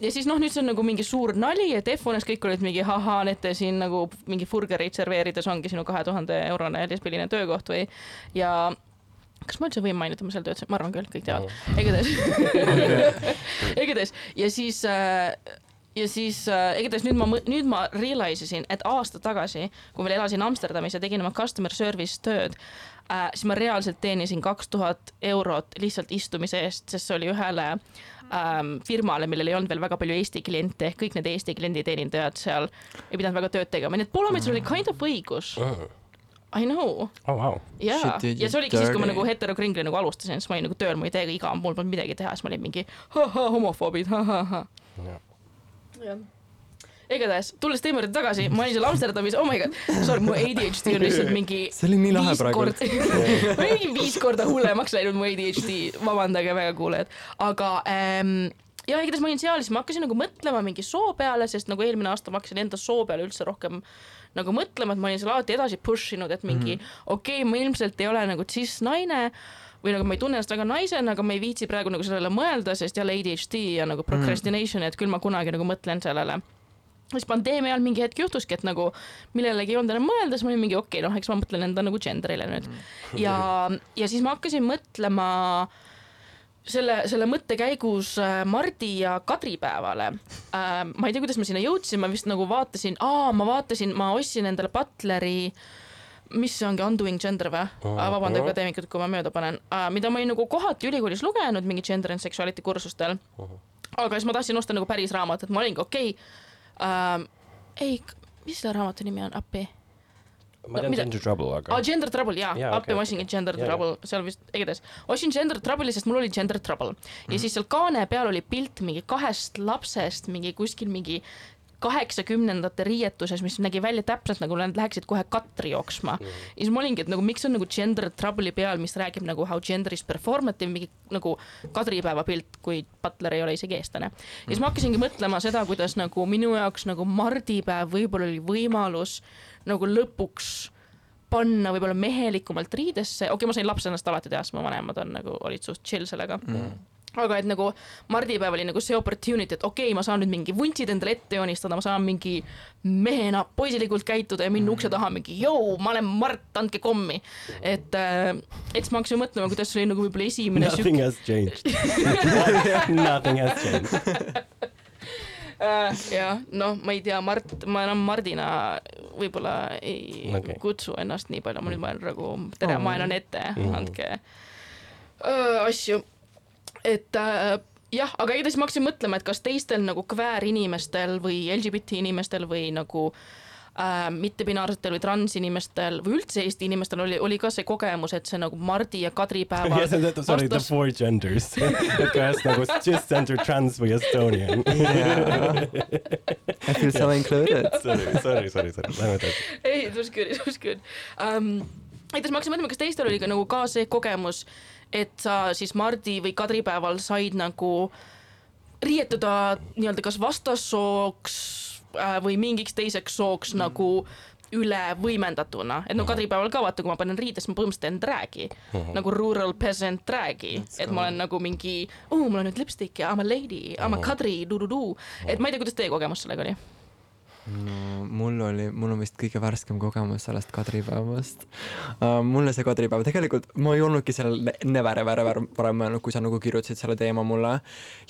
ja siis noh, nüüd see on nagu mingi suur nali, et F1-s kõik olid mingi ahaa, need te siin nagu mingi burgereid serveerides ongi sinu kahe tuhande eurone lesbiline töökoht või ja kas ma üldse võin mainida, ma seal töötasin, ma arvan küll, kõik teavad. igatahes [LAUGHS] [LAUGHS] igatahes. Ja siis äh, ja siis äh, igatahes nüüd ma, nüüd ma realize isin, et aasta tagasi, kui veel elasin Amsterdamis ja tegin oma customer service tööd äh,, siis ma reaalselt teenisin kaks tuhat eurot lihtsalt istumise eest, sest see oli ühele ähm, firmale, millel ei olnud veel väga palju Eesti kliente ehk kõik need Eesti klienditeenindajad seal ei pidanud väga tööd tegema, nii et Poolametsal oli kind of õigus. I know, oh wow. jaa ja see oligi siis, kui ma dirty. nagu heterokringli nagu alustasin, siis ma olin nagu tööl, ma ei tee iga, mul polnud midagi teha, siis ma olin mingi ha-ha, homofoobid, ha-ha-ha. jah. igatahes, tulles teema juurde tagasi, ma olin seal Amsterdamis, oh my god, sorry, mu ADHD on lihtsalt mingi [LAUGHS] see oli nii lahe viis praegu. korda, mingi viis korda hullemaks läinud mu ADHD, vabandage väga kuulajad, aga ähm, ja igatahes ma olin seal, siis ma hakkasin nagu mõtlema mingi soo peale, sest nagu eelmine aasta ma hakkasin enda soo peale üldse rohkem nagu mõtlema, et ma olin seal alati edasi push inud, et mingi mm -hmm. okei okay,, ma ilmselt ei ole nagu cis naine või nagu ma ei tunne ennast väga naisena, aga ma ei viitsi praegu nagu sellele mõelda, sest jälle ADHD ja nagu procrastination, et küll ma kunagi nagu mõtlen sellele siis pandeemia ajal mingi hetk juhtuski, et nagu millelegi ei olnud enam mõelda, siis ma olin mingi okei okay,, noh, eks ma mõtlen enda nagu gender'ile nüüd. ja, [LAUGHS] ja siis ma hakkasin mõtlema selle, selle mõtte käigus äh, Mardi ja Kadri päevale äh,. ma ei tea, kuidas ma sinna jõudsin, ma vist nagu vaatasin, aa, ma vaatasin, ma ostsin endale Butleri mis see ongi, Undoing Gender või uh,? vabandage akadeemikud, kui ma mööda panen uh,, mida ma olin nagu kohati ülikoolis lugenud mingi gender and sexuality kursustel. -huh. aga siis ma tahtsin osta nagu päris raamatut, ma olingi okei okay, uh,. ei, mis selle raamatu nimi on, appi? Ma tean mida- Ginger Trouble, aga aa, Gender Trouble, jaa ja,, appi ma okei. ostsingi Gender Jaa, Trouble, seal vist, igatahes. ostsin Gender Trouble'i, sest mul oli Gender Trouble mm. -hmm. ja siis seal kaane peal oli pilt mingi kahest lapsest mingi kuskil mingi kaheksakümnendate riietuses, mis nägi välja täpselt nagu nad läheksid kohe katri jooksma mm. -hmm. ja siis ma olingi, et nagu miks on nagu gender trouble'i peal, mis räägib nagu how gender is performative, mingi nagu kadripäeva pilt, kui Butler ei ole isegi eestlane. ja siis ma hakkasingi mõtlema seda, kuidas nagu minu jaoks nagu mardipäev võib-olla oli võimalus nagu lõpuks panna võib-olla mehelikumalt riidesse, okei okay,, ma sain lapsena seda alati teha, sest mu vanemad on nagu, olid suht chill sellega mm aga et nagu mardipäev oli nagu see opportunity, et okei okay,, ma saan nüüd mingi vuntsid endale ette joonistada, ma saan mingi mehena poisilikult käituda ja minna ukse taha mingi joo, ma olen Mart, andke kommi. et, äh, et siis ma hakkasin mõtlema, kuidas see oli nagu võib-olla esimene Nothing has changed [LAUGHS] Nothing has changed uh, jah, noh, ma ei tea, Mart, ma enam Mardina võib-olla ei okay. kutsu ennast nii palju, ma nüüd ma olen nagu, tere oh., ma elan ette mm, -hmm. andke uh, asju et äh, jah, aga igatahes ma hakkasin mõtlema, et kas teistel nagu kväärinimestel või LGBT inimestel või nagu äh, mittebinaarsetel või transinimestel või üldse Eesti inimestel oli, oli ka see kogemus, et see nagu Mardi ja Kadri päeval yes, and that, sorry vastas..., the four genders [LAUGHS] et kas nagu cisgender, trans või Estonian [LAUGHS] yeah. I feel so included. sorry, sorry, sorry, sorry, lähme edasi. ei, it was good, it was good um,. igatahes ma hakkasin mõtlema, kas teistel oli ka nagu ka see kogemus et sa siis Mardi või kadripäeval said nagu riietuda nii-öelda kas vastassooks äh, või mingiks teiseks sooks mm. nagu üle võimendatuna, et no kadripäeval ka vaata, kui ma panen riidesse, ma põhimõtteliselt teen drag'i. Uh. -huh. nagu rural peasant drag'i, et ma olen nagu mingi, oh, mul on nüüd lipstick ja I m a lady, I m a kadri, du-du-du, et ma ei tea, kuidas teie kogemus sellega oli no mul oli, mul on vist kõige värskem kogemus sellest kadripäevast uh,. mulle see kadripäev, tegelikult ma ei olnudki sellel never ever ever varem mõelnud, kui sa nagu kirjutasid selle teema mulle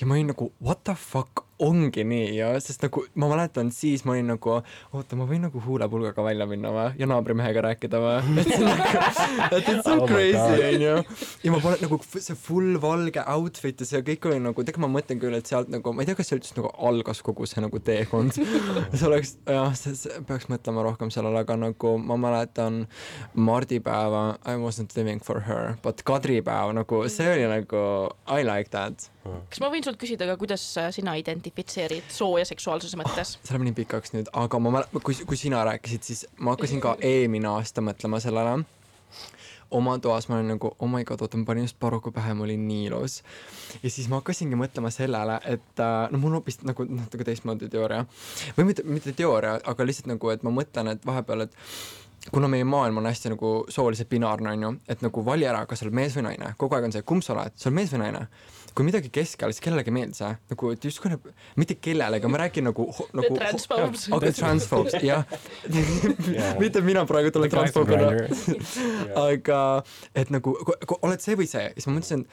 ja ma olin nagu what the fuck ongi nii ja sest nagu ma mäletan, siis ma olin nagu, oota, ma võin nagu huulepulgaga välja minna või? Ja naabrimehega rääkida või? [LAUGHS] Et see on nagu, et it's so oh crazy onju. ja ma panen nagu see full valge outfit ja see kõik oli nagu, tegelikult ma mõtlen küll, et sealt nagu, ma ei tea, kas see üldse nagu algas kogu see nagu teekond. [LAUGHS] See oleks jah, see peaks mõtlema rohkem sellele, aga nagu ma mäletan mardipäeva I wasn't living for her, but kadripäev nagu see oli nagu I like that kas ma võin sult küsida ka, kuidas sina identifitseerid soo ja seksuaalsuse mõttes oh,? see läheb nii pikaks nüüd, aga ma mäletan, kui, kui sina rääkisid, siis ma hakkasin ka [LAUGHS] eelmine aasta mõtlema sellele. oma toas ma olin nagu, oh my god, oota, ma panin just paruku pähe, ma olin nii ilus. ja siis ma hakkasingi mõtlema sellele, et äh, no mul on hoopis nagu natuke teistmoodi teooria. või mitte, mitte teooria, aga lihtsalt nagu, et ma mõtlen, et vahepeal, et kuna meie maailm on hästi nagu sooliselt binaarne, on ju, et nagu vali ära, kas sa oled mees või naine, kogu aeg on see, kumb sa oled, sa oled mees või naine kui midagi keskel, siis kellelegi ei meeldi see, nagu et justkui nagu, mitte kellelegi, ma räägin nagu, nagu. transphobes. aga transphobes, [LAUGHS] jah mitte mina praegu tulen transfoobina [LAUGHS] aga et nagu, oled see või see, siis ma mõtlesin,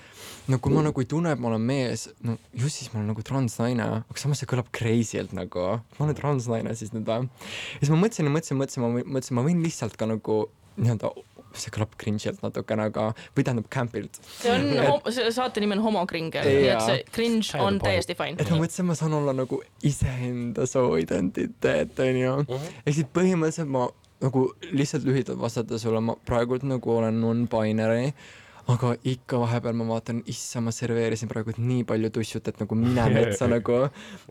no kui ma nagu ei tunne, et ma olen mees, no ju siis ma olen nagu transnaine, aga samas see kõlab crazy'lt nagu, ma olen transnaine siis nüüd või. ja siis ma mõtlesin ja mõtlesin, mõtlesin, ma mõtlesin, ma võin lihtsalt ka nagu nii-öelda see kõlab cringe'ilt natukene, aga, või tähendab camp'ilt. see on et..., saate nimi on homokringel, nii et see cringe on täiesti fine. et ma mõtlesin, ma saan olla nagu iseenda sooidentiteet, onju. Mhm. ehk siis põhimõtteliselt ma nagu lihtsalt lühidalt vastata sulle, ma praegult nagu olen non-binary aga ikka vahepeal ma vaatan, issand, ma serveerisin praegu nii palju tussut, et nagu mine metsa [LAUGHS] nagu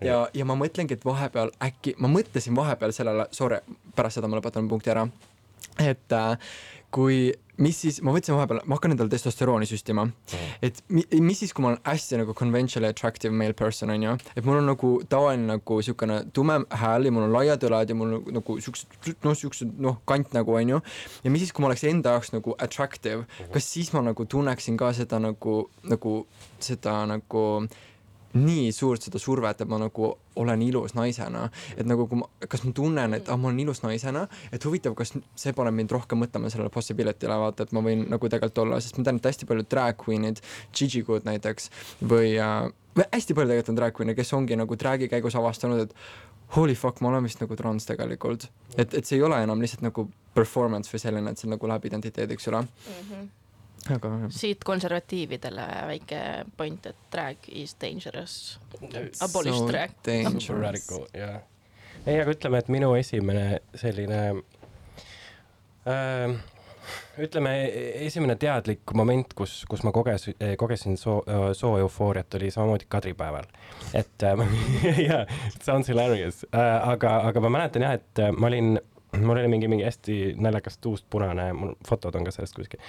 ja, ja ma mõtlengi, et vahepeal äkki, ma mõtlesin vahepeal sellele, sorry, pärast seda ma lõpetan punkti ära, et äh, kui mis siis, ma võtsin vahepeal, ma hakkan endale testosterooni süstima mm., et mi, mis siis, kui ma olen hästi nagu conventionally attractive male person onju, et mul on nagu tavaline nagu siukene tume hääl ja mul on laiad õlad ja mul on nagu siuksed noh, siuksed noh, kant nagu onju. ja mis siis, kui ma oleks enda jaoks nagu attractive, mhm. kas siis ma nagu tunneksin ka seda nagu, nagu seda nagu nii suurt seda survet, et ma nagu olen ilus naisena, et nagu kui ma, kas ma tunnen, et ah, ma olen ilus naisena, et huvitav, kas see paneb mind rohkem mõtlema sellele possibility'le, vaata, et ma võin nagu tegelikult olla, sest ma tean, et hästi paljud drag queen'id, Gigi-good näiteks või äh, hästi palju tegelikult on drag queen'e, kes ongi nagu drag'i käigus avastanud, et holy fuck, ma olen vist nagu trans tegelikult. et, et see ei ole enam lihtsalt nagu performance või selline, et see nagu läheb identiteediks üle mm. -hmm aga siit konservatiividele väike point, et drag is dangerous. Abolish so drag. Radical, jah. ei, aga ütleme, et minu esimene selline äh, ütleme, esimene teadlik moment, kus, kus ma koges, kogesin soo, sooeufooriat, oli samamoodi kadripäeval. et äh, [LAUGHS] jaa, sounds hilarious äh,, aga, aga ma mäletan jah, et äh, ma olin mul oli mingi, mingi hästi naljakas tuust-punane, mul fotod on ka sellest kuskil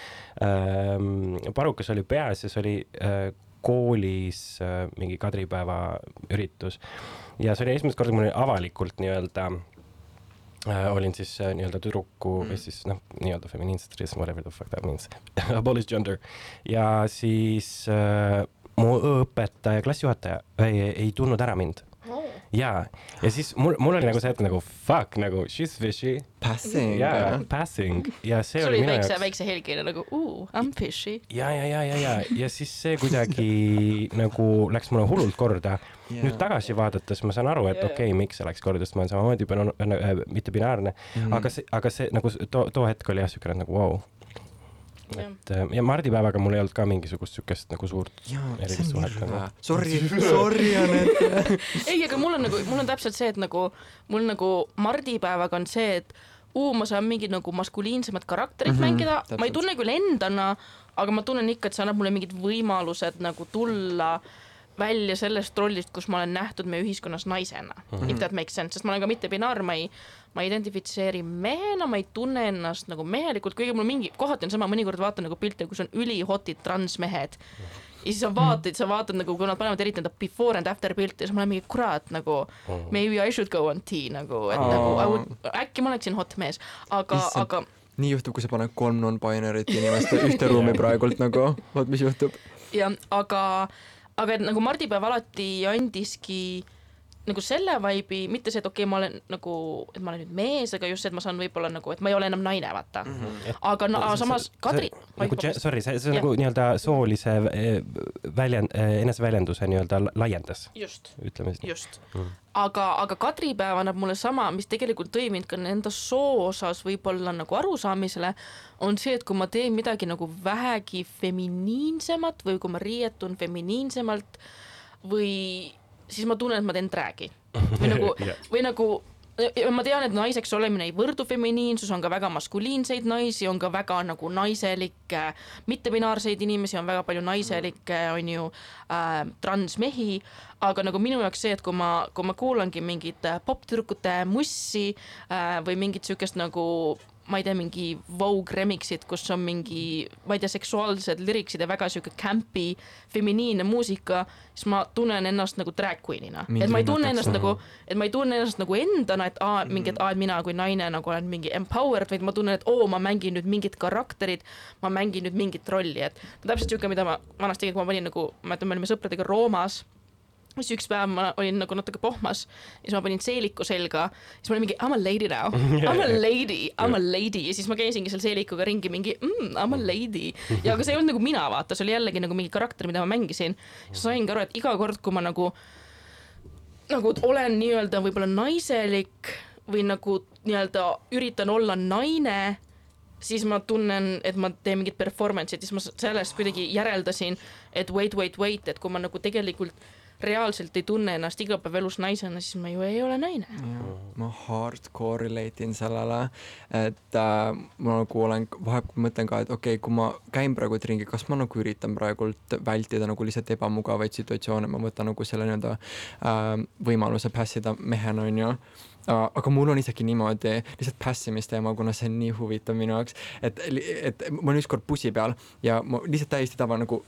ähm,. parukas oli peas ja see oli äh, koolis äh, mingi kadripäeva üritus ja see oli esimest korda, kui mul oli avalikult nii-öelda äh, olin siis äh, nii-öelda tüdruku mm. või siis noh, nii-öelda feministris, whatever the fuck that means [LAUGHS] abolish gender. ja siis äh, mu õpetaja, klassijuhataja ei, ei tundnud ära mind ja, ja siis mul, mul oli nagu see, et nagu fuck nagu she's fishy. Passing. jaa, passing ja see, see oli minu jaoks. väikse helgina nagu ooh, I m fishy. ja, ja, ja, ja, ja, ja siis see kuidagi [LAUGHS] nagu läks mulle hullult korda yeah.. nüüd tagasi vaadates ma saan aru, et yeah. okei okay,, miks see läks korda, sest ma olen samamoodi äh, mitte binaarne mm, -hmm. aga see, aga see nagu too, too hetk oli jah siukene nagu vau wow et äh, ja mardipäevaga mul ei olnud ka mingisugust siukest nagu suurt erilist suhet nagu. Sorry, sorry Anett. [LAUGHS] Ei, aga mul on nagu, mul on täpselt see, et nagu mul nagu mardipäevaga on see, et uu, ma saan mingit nagu maskuliinsemat karakterit mm -hmm, mängida, ma ei tunne küll endana, aga ma tunnen ikka, et see annab mulle mingid võimalused nagu tulla välja sellest rollist, kus ma olen nähtud meie ühiskonnas naisena mm, -hmm. if that makes sense, sest ma olen ka mitte binaar, ma ei ma ei identifitseeri mehena, ma ei tunne ennast nagu mehelikult, kuigi mul mingi, kohati on sama, mõnikord vaatan nagu pilte, kus on ülihotid transmehed. ja siis sa vaatad, sa vaatad nagu, kui nad panevad eriti enda before and after pilte, siis ma olen mingi kurat nagu maybe I should go on tea nagu, et oh. nagu would, äkki ma oleksin hot mees, aga, aga nii juhtub, kui sa paned kolm non-binary't inimest ühte ruumi [LAUGHS] praegult nagu, vot mis juhtub. jah, aga, aga et nagu mardipäev alati andiski nagu selle vibe'i, mitte see, et okei okay,, ma olen nagu, et ma olen nüüd mees, aga just see, et ma saan võib-olla nagu, et ma ei ole enam naine, vaata mm. -hmm. aga no, samas Kadri. nagu sorry, see, see nagu nii-öelda soolise eh, väljend, eh, eneseväljenduse nii-öelda laiendas. siis. just mm. -hmm. aga, aga kadripäev annab mulle sama, mis tegelikult tõi mind ka enda soo osas võib-olla nagu arusaamisele, on see, et kui ma teen midagi nagu vähegi feminiinsemat või kui ma riietun feminiinsemalt või siis ma tunnen, et ma teen drag'i [LAUGHS] või nagu yeah., või nagu ma tean, et naiseks olemine ei võrdu feminiinsus, on ka väga maskuliinseid naisi, on ka väga nagu naiselikke, mittebinaarseid inimesi, on väga palju naiselikke, on ju äh,, transmehi, aga nagu minu jaoks see, et kui ma, kui ma kuulangi mingit poptüdrukute mussi äh, või mingit siukest nagu ma ei tea, mingi Vogue remix'id, kus on mingi, ma ei tea, seksuaalsed liriksid ja väga sihuke campy feminiinne muusika, siis ma tunnen ennast nagu drag queen'ina. et ma ei tunne ennast mm. nagu, et ma ei tunne ennast nagu endana, et aa, mingi, et aa, et mina kui naine nagu olen mingi empowered, vaid ma tunnen, et oo, ma mängin nüüd mingit karakterit, ma mängin nüüd mingit rolli, et täpselt sihuke, mida ma vanasti kui ma panin nagu, ma mäletan, me olime sõpradega Roomas siis üks päev ma olin nagu natuke pohmas ja siis ma panin seeliku selga, siis ma olin mingi I m a lady now, I m a [LAUGHS] lady, I m a lady. Ja siis ma käisingi seal seelikuga ringi mingi mm, I m a lady. Ja aga see ei olnud nagu mina, vaata, see oli jällegi nagu mingi karakter, mida ma mängisin. siis saingi aru, et iga kord, kui ma nagu, nagu olen nii-öelda võib-olla naiselik või nagu nii-öelda üritan olla naine siis ma tunnen, et ma teen mingit performance'it, siis ma sellest kuidagi järeldasin, et wait, wait, wait, et kui ma nagu tegelikult reaalselt ei tunne ennast igapäevaelus naisena, siis ma ju ei ole naine. ma hardcore relate in sellele, et äh, ma nagu olen, vahepeal mõtlen ka, et okei okay,, kui ma käin praegu ringi, kas ma nagu üritan praegult vältida nagu lihtsalt ebamugavaid situatsioone, ma võtan nagu selle nii-öelda äh, võimaluse pass ida mehena, onju aga mul on isegi niimoodi, lihtsalt passimiste-teema, kuna see on nii huvitav minu jaoks, et, et ma olin ükskord bussi peal ja ma lihtsalt täiesti tava nagu,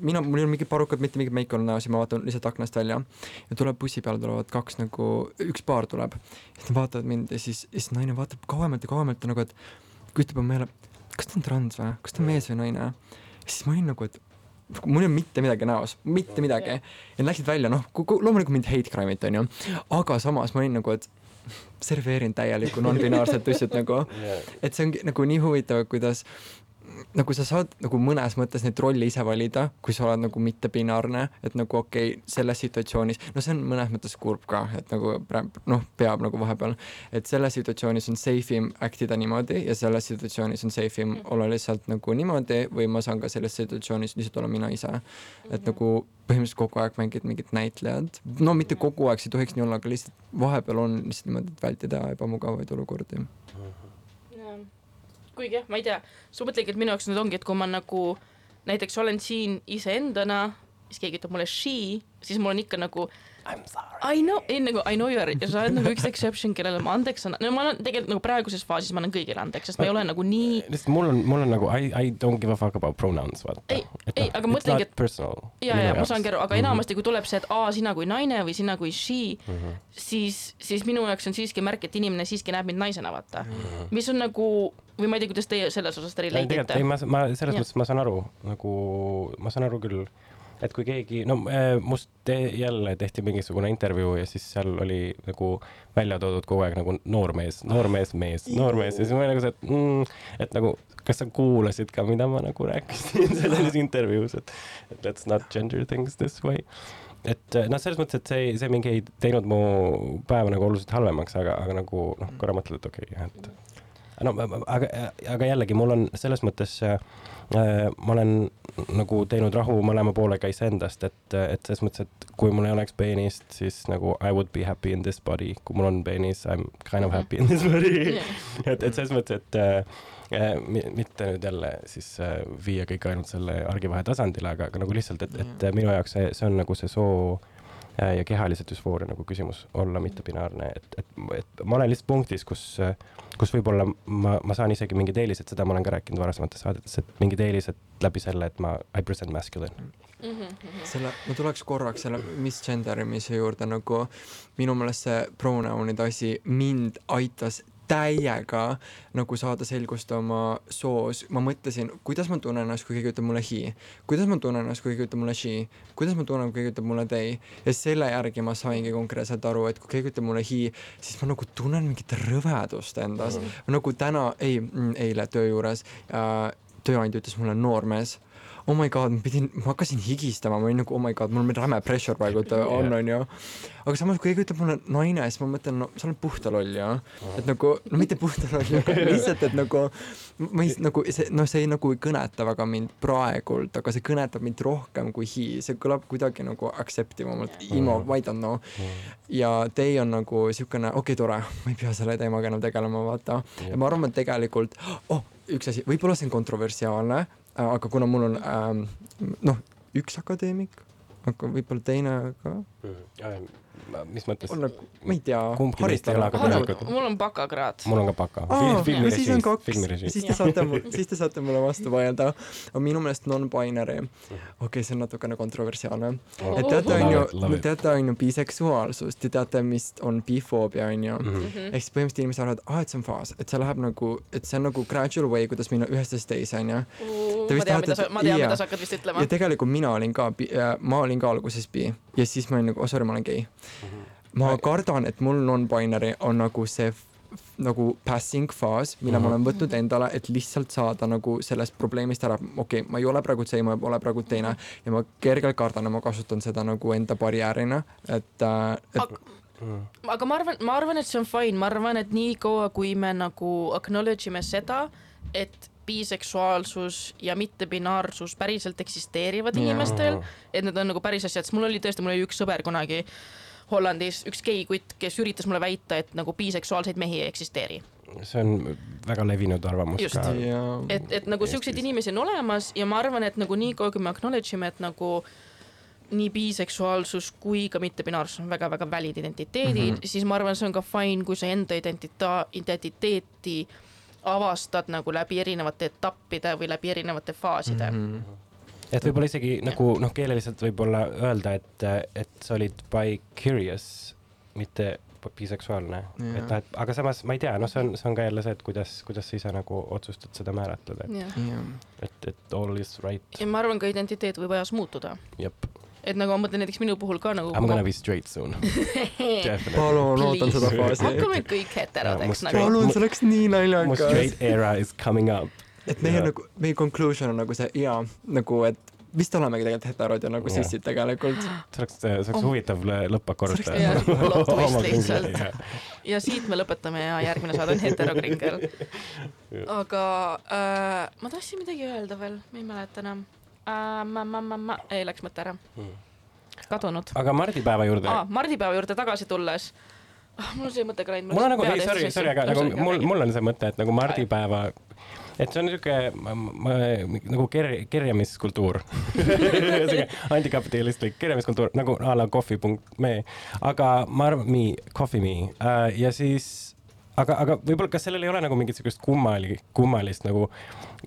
mina, mul ei olnud mingit parukat, mitte mingit meiki olnud näos ja ma vaatan lihtsalt aknast välja ja tuleb bussi peale tulevad kaks nagu, üks paar tuleb. siis nad vaatavad mind ja siis, siis naine vaatab kauemalt ja kauemalt nagu, et küsib mu meele, kas ta on trans või, kas ta on mees või naine. siis ma olin nagu, et mul ei olnud mitte midagi näos, mitte midagi. ja nad läksid välja, noh, loomulikult mind hate crime'iti onju, aga samas ma olin nagu, et serveerin täielikku non-binaarset tussut nagu, [LAUGHS] et see ongi nagu nii huvitav, kuidas nagu sa saad nagu mõnes mõttes neid rolle ise valida, kui sa oled nagu mittebinaarne, et nagu okei okay,, selles situatsioonis, no see on mõnes mõttes kurb ka, et nagu noh, peab nagu vahepeal, et selles situatsioonis on safe im act ida niimoodi ja selles situatsioonis on safe im olla lihtsalt nagu niimoodi või ma saan ka selles situatsioonis lihtsalt olla mina ise. et nagu põhimõtteliselt kogu aeg mängid mingit näitlejat, no mitte kogu aeg, see ei tohiks nii olla, aga lihtsalt vahepeal on lihtsalt niimoodi, et vältida ebamugavaid olukordi kuigi jah, ma ei tea, sa mõtledki, et minu jaoks nüüd ongi, et kui ma nagu näiteks olen siin iseendana, siis keegi ütleb mulle she, siis mul on ikka nagu I know, ei nagu I know you are ja sa oled nagu üks exception, kellele ma andeks annan, no ma olen tegelikult nagu praeguses faasis ma annan kõigile andeks, sest ma ei ole nagu nii lihtsalt mul on, mul on nagu I, I don't give a fuck about pronouns, vaata. Ei, ei, aga mõtlengi, et- ja, ja ma saangi aru, aga Mhm. enamasti, kui tuleb see, et aa, sina kui naine või sina kui she, Mhm. siis, siis minu jaoks on siiski märk, et inimene siiski näeb mind naisena, vaata. Mhm. mis on nagu, või ma ei tea, kuidas teie selles osas relate tegelikult ei, ite. ma, ma selles Jah. mõttes ma saan aru nagu, ma saan aru küll, et kui keegi, no äh, must te, jälle tehti mingisugune intervjuu ja siis seal oli nagu välja toodud kogu aeg nagu noormees, noormees, mees, noormees ja siis ma olin nagu see, et mm,, et nagu kas sa kuulasid ka, mida ma nagu rääkisin [LAUGHS] selles intervjuus, et, et let's not gender things this way. et äh, noh, selles mõttes, et see, see mingi ei teinud mu päeva nagu oluliselt halvemaks, aga, aga nagu noh, korra mõtled, et okei okay,, et no aga, aga jällegi mul on selles mõttes äh, ma olen nagu teinud rahu mõlema poolega iseendast, et, et selles mõttes, et kui mul ei oleks peenist, siis nagu I would be happy in this body, kui mul on peenis, I m kind of Mhm. happy in this body [LAUGHS] Jah. [LAUGHS] et, et selles mõttes, et äh, äh, mi- mitte nüüd jälle siis äh, viia kõik ainult selle argivahe tasandile, aga, aga nagu lihtsalt, et, et äh, minu jaoks see, see on nagu see soo ja kehalise düsfooria nagu küsimus olla mittebinaarne, et, et, et ma olen lihtsalt punktis, kus, kus võib-olla ma, ma saan isegi mingeid eeliseid, seda ma olen ka rääkinud varasemates saadetes, et mingid eelised läbi selle, et ma I present masculine. Mhm, selle, ma tuleks korraks selle misgender imise juurde nagu minu meelest see pronounide asi mind aitas täiega nagu saada selgust oma soos, ma mõtlesin, kuidas ma tunnen ennast, kui keegi ütleb mulle he, kuidas ma tunnen ennast, kui keegi ütleb mulle she, kuidas ma tunnen, kui keegi ütleb mulle they ja selle järgi ma saingi konkreetselt aru, et kui keegi ütleb mulle he, siis ma nagu tunnen mingit rõvedust endas. Mm., nagu täna, ei, eile töö juures äh, tööandja ütles mulle noormees oh my god, ma pidin, ma hakkasin higistama, ma olin nagu oh my god, mul on räme pressure praegu on, onju. aga samas, kui keegi ütleb mulle naine, siis ma mõtlen, no sa oled puhta loll ju. et nagu, no mitte puhta loll, aga [LAUGHS] lihtsalt, et nagu ma ei, nagu see, noh, see ei nagu ei kõneta väga mind praegult, aga see kõnetab mind rohkem kui he, see kõlab kuidagi nagu accept ivamalt, imo, I don't know. ja teie on nagu siukene, okei okay,, tore, ma ei pea selle teemaga enam tegelema, vaata. ja ma arvan, et tegelikult, oh, üks asi, võib-olla see on kontroversiaalne, aga kuna mul on ähm, noh, üks akadeemik, aga võib-olla teine ka, mis mõttes? on nagu, ma ei tea, Kumbki meist ei ole akadeemikud. mul on bakakraad. mul on ka baka. aa, no siis on te saate, siis te saate mulle vastu [LAUGHS] vaielda. aga minu meelest non-binary, okei okay,, see on natukene kontroversiaalne. et teate, love, it. teate, onju, biseksuaalsust ja teate, mis on bifoobia, onju. Mhm. ehk siis põhimõtteliselt inimesed arvavad, aa, et see on faas, et see läheb nagu, et see on nagu gradual way, kuidas minna ühest asjast teise, onju. Te ma tean, mida sa, ma tean, mida sa hakkad vist ütlema ja. tegelikult mina olin ka, ma olin ka alguses bi ja siis ma olin nagu, oh sorry, ma olen gei. ma kardan, et mul non-binary on nagu see nagu passing faas, mille ma olen võtnud endale, et lihtsalt saada nagu sellest probleemist ära, okei okay,, ma ei ole praegu see, ma ei ole praegu teine. Ja ma kergelt kardan ja ma kasutan seda nagu enda barjäärina, et äh,, et Aga- aga ma arvan, ma arvan, et see on fine, ma arvan, et niikaua, kui me nagu acknowledge ime seda, et biseksuaalsus ja mittebinaarsus päriselt eksisteerivad Jaa. inimestel, et need on nagu päris asjad, sest mul oli tõesti, mul oli üks sõber kunagi Hollandis, üks geikutt, kes üritas mulle väita, et nagu biseksuaalseid mehi ei eksisteeri. see on väga levinud arvamus Just. ka. ja et, et nagu siukseid inimesi on olemas ja ma arvan, et nagu niikaua, kui me acknowledge ime, et nagu nii biseksuaalsus kui ka mittebinaarsus on väga-väga valid identiteedid mm, -hmm. siis ma arvan, see on ka fine, kui sa enda identita-, identiteeti avastad nagu läbi erinevate etappide või läbi erinevate faaside. Mm. -hmm. et võib-olla isegi nagu noh, keeleliselt võib-olla öelda, et, et sa olid by curious, mitte biseksuaalne. Et noh, et aga samas ma ei tea, noh, see on, see on ka jälle see, et kuidas, kuidas sa ise nagu otsustad seda määratleda, ja et, et all is right, ja ma arvan, ka identiteet võib ajas muutuda, jep. Et nagu ma mõtlen näiteks minu puhul ka nagu. I m gonna be straight soon. [LAUGHS] Definitely. palun, ootan seda faasi. hakkame kõik heterod, Jaa, eks mu nagu. palun, see oleks nii mu naljakas. straight era is coming up. et meie nagu, meie conclusion on nagu see jaa, nagu et vist olemegi tegelikult heterod ja nagu Jah. sissid tegelikult. [GASPS] see oleks, see oleks Oh. huvitav lõ- lõppakord See oleks Jah, plot [LAUGHS] twist Oma lihtsalt. kringli, ja siit me lõpetame ja järgmine saade on heterokringer. [LAUGHS] aga äh, ma tahtsin midagi öelda veel, ma ei mäleta enam ma, ma, ma, ma, ei läks mõte ära, Mm. kadunud aga mardipäeva juurde ah,. mardipäeva juurde tagasi tulles ah,, mul on see mõte ka läinud. mul on nagu, ei sorry, sorry, aga nagu mul, mul on see mõte, et nagu mardipäeva et see on niisugune nagu ker-, kerjamiskultuur [LAUGHS] antikapitalistlik kerjamiskultuur nagu a la coffee.me, aga ma arvan, me, coffee me äh, ja siis aga, aga võib-olla, kas sellel ei ole nagu mingit sihukest kummali, kummalist nagu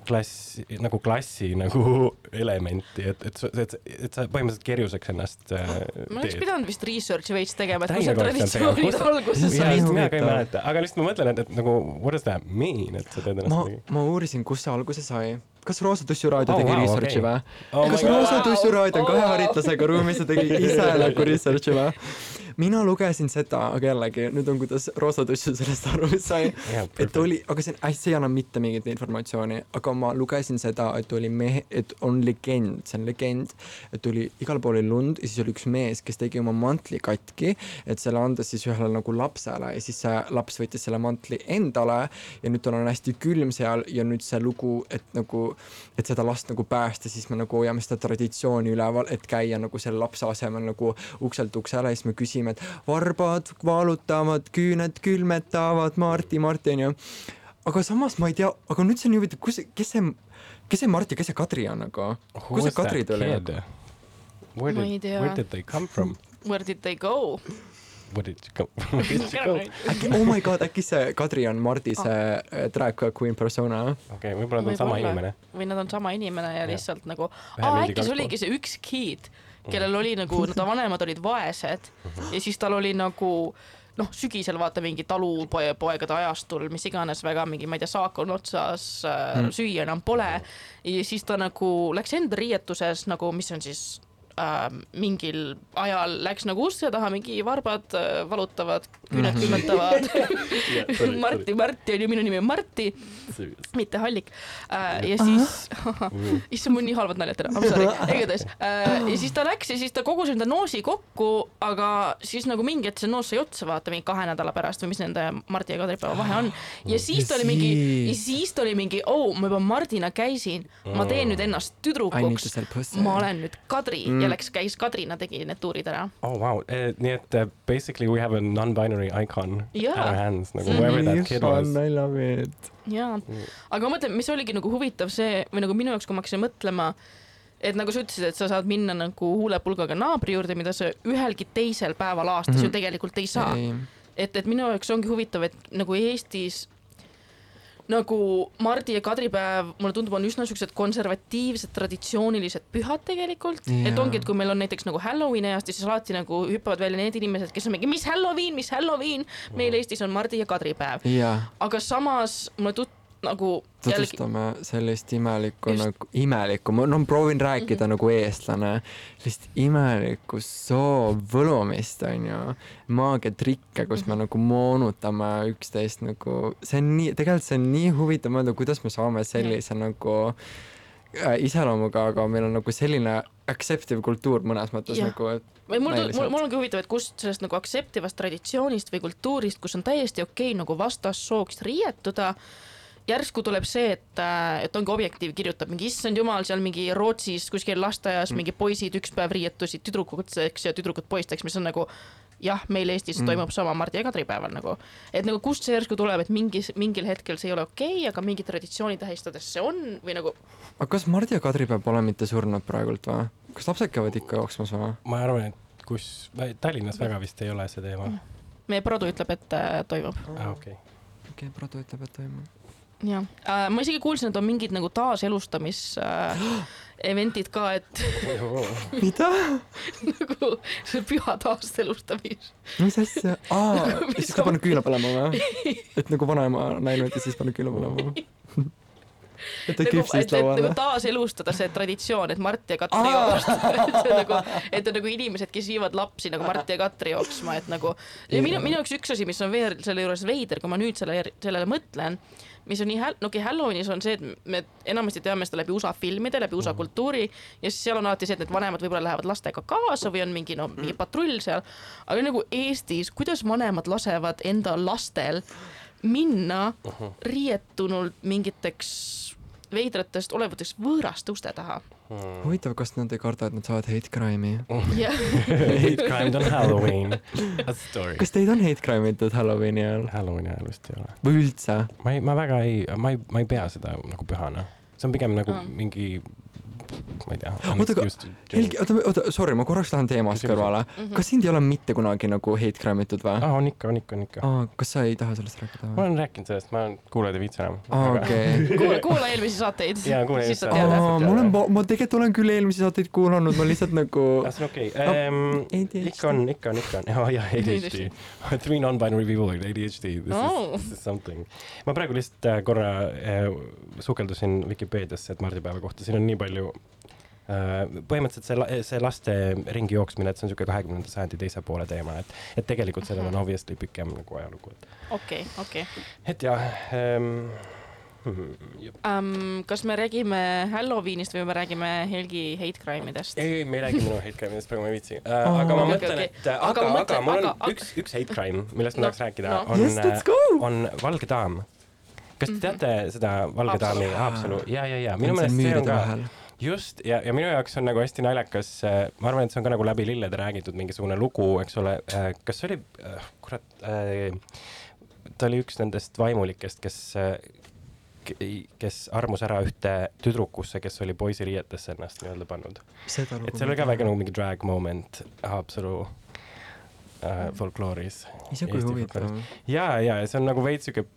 klass, nagu klassi nagu [LAUGHS] elementi, et, et, et, et sa põhimõtteliselt kerjuseks ennast äh, ma oleks teed. pidanud vist research'i veits tegema, et kus need traditsioonid nii just mina ka ei mäleta, aga lihtsalt ma mõtlen, et, et nagu what does that mean, et sa teed ennast ma mingi, ma uurisin, kust see alguse sai. kas Roosa Tussiraadio Oh, tegi wow, research'i okei. või? Oh kas. Roosa Wow. Tussiraadio on Oh, kahe wow. haritlasega ruumis ja tegi ise nagu research'i või? [LAUGHS] mina lugesin seda, aga jällegi nüüd on, kuidas Roosa Tussu sellest aru sai. [LAUGHS] Jaa, et oli, aga see see ei anna mitte mingit informatsiooni, aga ma lugesin seda, et oli mehe, et on legend, see on legend, et oli igal pool oli lund ja siis oli üks mees, kes tegi oma mantli katki, et selle anda siis ühele nagu lapsele ja siis see laps võttis selle mantli endale ja nüüd tal on hästi külm seal ja nüüd see lugu, et nagu, et seda last nagu päästa, siis me nagu hoiame seda traditsiooni üleval, et käia nagu selle lapse asemel nagu ukselt uksele ja siis me küsime, et varbad valutavad, küüned külmetavad, Marti, Marti onju. aga samas ma ei tea, aga nüüd see on nii huvitav, kus, kes see, kes see Mart ja kes see Kadri on nagu? Who kus see is that Kadri tuli? kid? Where Ma ei did, tea. where did they come from? [LAUGHS] Where did they go? Where did you come, where did you go? [LAUGHS] [LAUGHS] äkki, oh my god, äkki see Kadri on Mardi see oh. drag queen persona? okei, võib-olla ta on sama inimene. või nad on sama inimene ja Jah. lihtsalt nagu, aa äkki see oligi see üks kid, kellel oli nagu, ta vanemad olid vaesed ja siis tal oli nagu noh, sügisel vaata mingi talupoegade ajastul, mis iganes väga mingi, ma ei tea, saak on otsas äh, Mm., süüa enam pole ja siis ta nagu läks enda riietuses nagu, mis on siis äh, mingil ajal läks nagu ukse taha, mingi varbad äh, valutavad, küüned Mhm. külmetavad. [LAUGHS] Marti, Marti ju, minu nimi on Marti, mitte Hallik. Äh,. ja siis, [LAUGHS] issand, mul nii halvad naljad täna, I m sorry, igatahes äh, ja siis ta läks ja siis ta kogus enda noosi kokku, aga siis nagu mingi hetk see noos sai otsa, vaata mingi kahe nädala pärast või mis nende Mardi ja Kadripäeva vahe on. ja siis ta oli mingi, ja siis ta oli mingi, oo, ma juba Mardina käisin, ma teen nüüd ennast tüdrukuks, ma olen nüüd Kadri. Mm. ja läks, käis Kadrina, tegi need tuurid ära. oh wow, nii et uh, basically we have a non-binary icon Jaa. at our hands nagu Mhm. whoever that kid was. I love it. jaa, aga ma mõtlen, mis oligi nagu huvitav see või nagu minu jaoks, kui ma hakkasin mõtlema, et nagu sa ütlesid, et sa saad minna nagu huulepulgaga naabri juurde, mida sa ühelgi teisel päeval aastas mm -hmm. ju tegelikult ei saa. et, et minu jaoks ongi huvitav, et nagu Eestis nagu Mardi ja Kadripäev, mulle tundub, on üsna siuksed konservatiivsed, traditsioonilised pühad tegelikult yeah.. et ongi, et kui meil on näiteks nagu Halloweeni ajast, siis alati nagu hüppavad välja need inimesed, kes on mingi, mis Halloween, mis Halloween, meil Eestis on Mardi ja Kadripäev, jaa, aga samas mulle tut-, nagu tutvustame sellist imelikku Just. nagu, imelikku, ma no proovin rääkida Mhm. nagu eestlane, sellist imelikku soo võlumist onju, maagiatrikke, kus me nagu moonutame üksteist nagu, see on nii, tegelikult see on nii huvitav mõelda, kuidas me saame sellise nagu äh, iseloomuga, aga meil on nagu selline acceptive kultuur mõnes mõttes Jah. nagu, et või mul, mul, mul ongi huvitav, et kust sellest nagu aktseptivast traditsioonist või kultuurist, kus on täiesti okei okay, nagu vastassooks riietuda, järsku tuleb see, et, et ongi Objektiiv kirjutab mingi issand jumal, seal mingi Rootsis kuskil lasteaias mm. mingi poisid üks päev riietusid tüdrukuteks ja tüdrukud poisteks, mis on nagu jah, meil Eestis Mm. mm. toimub sama Mardi ja Kadripäeval nagu, et nagu kust see järsku tuleb, et mingis, mingil hetkel see ei ole okei okay,, aga mingi traditsiooni tähistades see on või nagu aga kas Mardi ja Kadripäev pole mitte surnud praegult või? kas lapsed käivad ikka jooksmas või? ma arvan, et kus, Tallinnas väga vist ei ole see teema meie produ ütleb, et äh, toimub ah,. okei okei Pradu ütleb, et toimub. Jah äh,, ma isegi kuulsin, et on mingid nagu taaselustamis äh, [GASPS] event'id ka, et [LAUGHS] mida? [LAUGHS] nagu see püha taaselustamis. mis asja? [LAUGHS] aa, siis sa paned küüla põlema või? et nagu vanaema näinud ja siis paned küüla põlema või? et ta nagu, küpsist et, et nagu taaselustada see traditsioon, et Mart ja Katri Aa! jooksvad, et nagu, et on nagu inimesed, kes viivad lapsi nagu Mart ja Katri jooksma, et nagu ja minu, minu jaoks üks asi, mis on veel selle juures veider, kui ma nüüd selle, sellele mõtlen, mis on nii häl-, no okei, Halloweenis on see, et me enamasti teame seda läbi USA filmide, läbi USA kultuuri ja siis seal on alati see, et need vanemad võib-olla lähevad lastega kaasa või on mingi no mingi patrull seal, aga nagu Eestis, kuidas vanemad lasevad enda lastel minna riietunult mingiteks veidratest olevateks võõraste uste taha. Hmm. huvitav, kas nad ei karda, et nad saavad hate crime'i? jah, [LAUGHS] Hate crimed on Halloween. Kas teid on hate crime itud Halloweeni ajal Halloweeni ajal vist ei ole. või üldse? ma ei, ma väga ei, ma ei, ma ei pea seda nagu pühana. see on pigem nagu Aa. mingi, ma ei tea. Oota, aga Helgi, oota, oota, sorry, ma korraks lähen teemast kõrvale. Mhm. kas sind ei ole mitte kunagi nagu hate crime itud või? aa, on ikka, on ikka, on ikka. aa, kas sa ei taha sellest rääkida ma või? olen rääkinud sellest, ma olen, kuulajad ei viitsi enam. aa, okei. [LAUGHS] kuula, eelmisi saateid. Jaa, kuula eelmisi saateid. aa, ma olen, ma tegelikult olen küll eelmisi saateid kuulanud, ma lihtsalt nagu [LAUGHS] see on okei okay.. ADHD. ikka on, ikka on, ikka on. jaa, jaa, ADHD. Three non-binary people with ADHD. This Oh. is, this is something. ma praegu lihtsalt äh, korra äh, sukeldusin Vikipeediasse, et mardipäeva kohta, siin on nii palju põhimõtteliselt see, see laste ringi jooksmine, et see on niisugune kahekümnenda sajandi teise poole teema, et, et tegelikult sellel on obviously pikem nagu ajalugu, et, okei, okei. et jah ähm,. Um, kas me räägime Halloweenist või me räägime Helgi hate crime idest? ei, me ei räägi minu hate crime'idest, praegu ma ei viitsi uh,. Oh. aga ma Okei, mõtlen, okei. et äh, Aga aga, aga mõtlen- mul on aga- aga- üks, üks hate crime, millest ma No, tahaks rääkida no. on Yes, on Valge Daam. kas te Mhm. teate seda Valge. Daami Haapsalu? ja, ja, ja minu meelest see on ka vahel. Just ja, ja minu jaoks on nagu hästi naljakas, ma arvan, et see on ka nagu läbi lillede räägitud mingisugune lugu, eks ole, kas see oli, kurat, ta oli üks nendest vaimulikest, kes, kes armus ära ühte tüdrukusse, kes oli poisiriietesse ennast nii-öelda pannud. et seal oli ka väga nagu mingi drag moment Haapsalu äh, folklooris. ise kui huvitav. ja, ja, see on nagu veits sihuke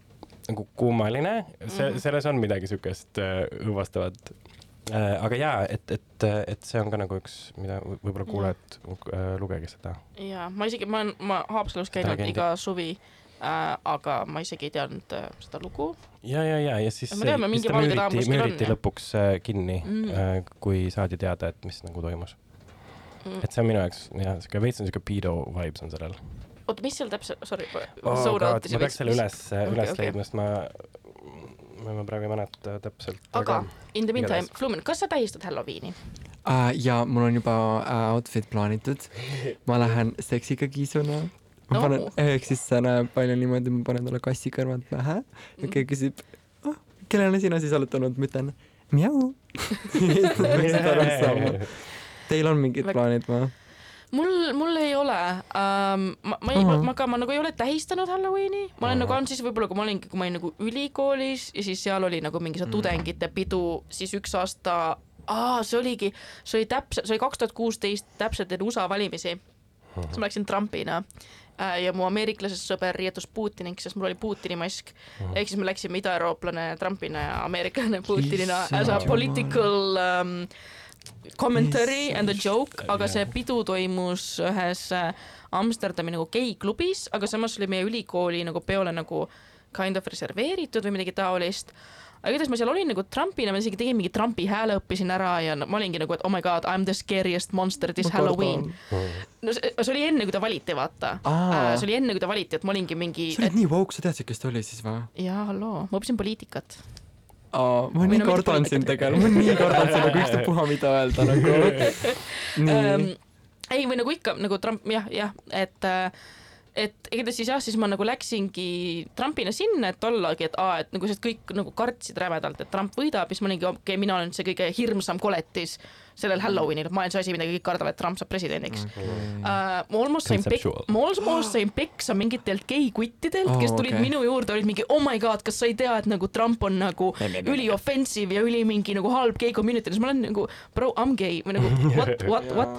nagu kummaline, see Mhm., selles on midagi siukest äh, õõvastavat äh,. Aga ja, et, et, et see on ka nagu üks, mida võ- võib-olla kuulajad äh,, lugege seda. jaa, ma isegi, ma olen, ma Haapsalus käinud iga suvi äh,, aga ma isegi ei teadnud äh, seda lugu. ja, ja, ja, ja siis Me teame, mingi Valge müüriti, kuskil on, müüriti lõpuks äh, kinni Mm. äh,, kui saadi teada, et mis nagu toimus. Mm. et see on minu jaoks jah, siuke veits on siuke pedo vibes on sellel oota, mis seal täpselt, sorry oh,. God, ma peaks selle üles, üles okei. leidma, sest ma, ma ma praegu ei mäleta täpselt. aga in the meantime Flumen, kas sa tähistad Halloweeni? uh,. ja mul on juba uh, outfit plaanitud. ma lähen seksiga kiisuna. ma No. panen, ehk siis see näeb välja niimoodi, ma panen talle kassi kõrvalt pähe ja keegi küsib oh,, kellena sina siis oled tulnud, ma ütlen mjau. [LAUGHS] [LAUGHS] Teil on mingid Väga- plaanid või? mul, mul ei ole um,, ma, ma ei, Ahah. ma ka, ma nagu ei ole tähistanud Halloweeni, ma olen Ahah. nagu olnud siis võib-olla, kui ma olingi, kui ma olin nagu ülikoolis ja siis seal oli nagu mingi see Mm. tudengite pidu, siis üks aasta, aa, see oligi, see oli täpselt, see oli kaks tuhat kuusteist, täpselt enne USA valimisi. siis ma läksin Trumpina äh, ja mu ameeriklasest sõber riietus Putiniks, sest mul oli Putini mask. ehk siis me läksime idaeurooplane Trumpina ja ameeriklane Putinina as a political um, commentary and a joke, aga see pidu toimus ühes äh, Amsterdami nagu geiklubis, aga samas oli meie ülikooli nagu peole nagu kind of reserveeritud või midagi taolist. aga igatahes ma seal olin nagu Trumpina, ma isegi tegin mingi Trumpi hääle, õppisin ära ja no, ma olingi nagu, et oh my god, I m the scariest monster this Halloween. no see, see oli enne, kui ta valiti, vaata. Aa. see oli enne, kui ta valiti, et ma olingi mingi, sa olid nii woke, sa teadsid, kes ta oli siis või? jaa, halloo, ma õppisin poliitikat. Aa, ma nii kardan sind tegelikult, ma nii kardan sind nagu ükstapuha [LAUGHS] mida öelda nagu. nii ähm,. ei, või nagu ikka nagu Trump jah, jah, et äh, et igatahes siis jah, siis ma nagu läksingi Trumpina sinna, et ollagi, et aa, et nagu sest kõik nagu kartsid rämedalt, et Trump võidab, siis ma olingi, okei okay,, mina olen see kõige hirmsam koletis sellel Halloweenil, ma olen see asi, mida kõik kardavad, et Trump saab presidendiks okay.. uh,. ma almost sain pek- ma almost sain peksa mingitelt geikuttidelt oh,, kes tulid okay. minu juurde, olid mingi oh my god, kas sa ei tea, et nagu Trump on nagu ülioffensive ja üli mingi nagu halb gei community, siis ma olen nagu bro, I m gay või nagu [LAUGHS] what, what, what.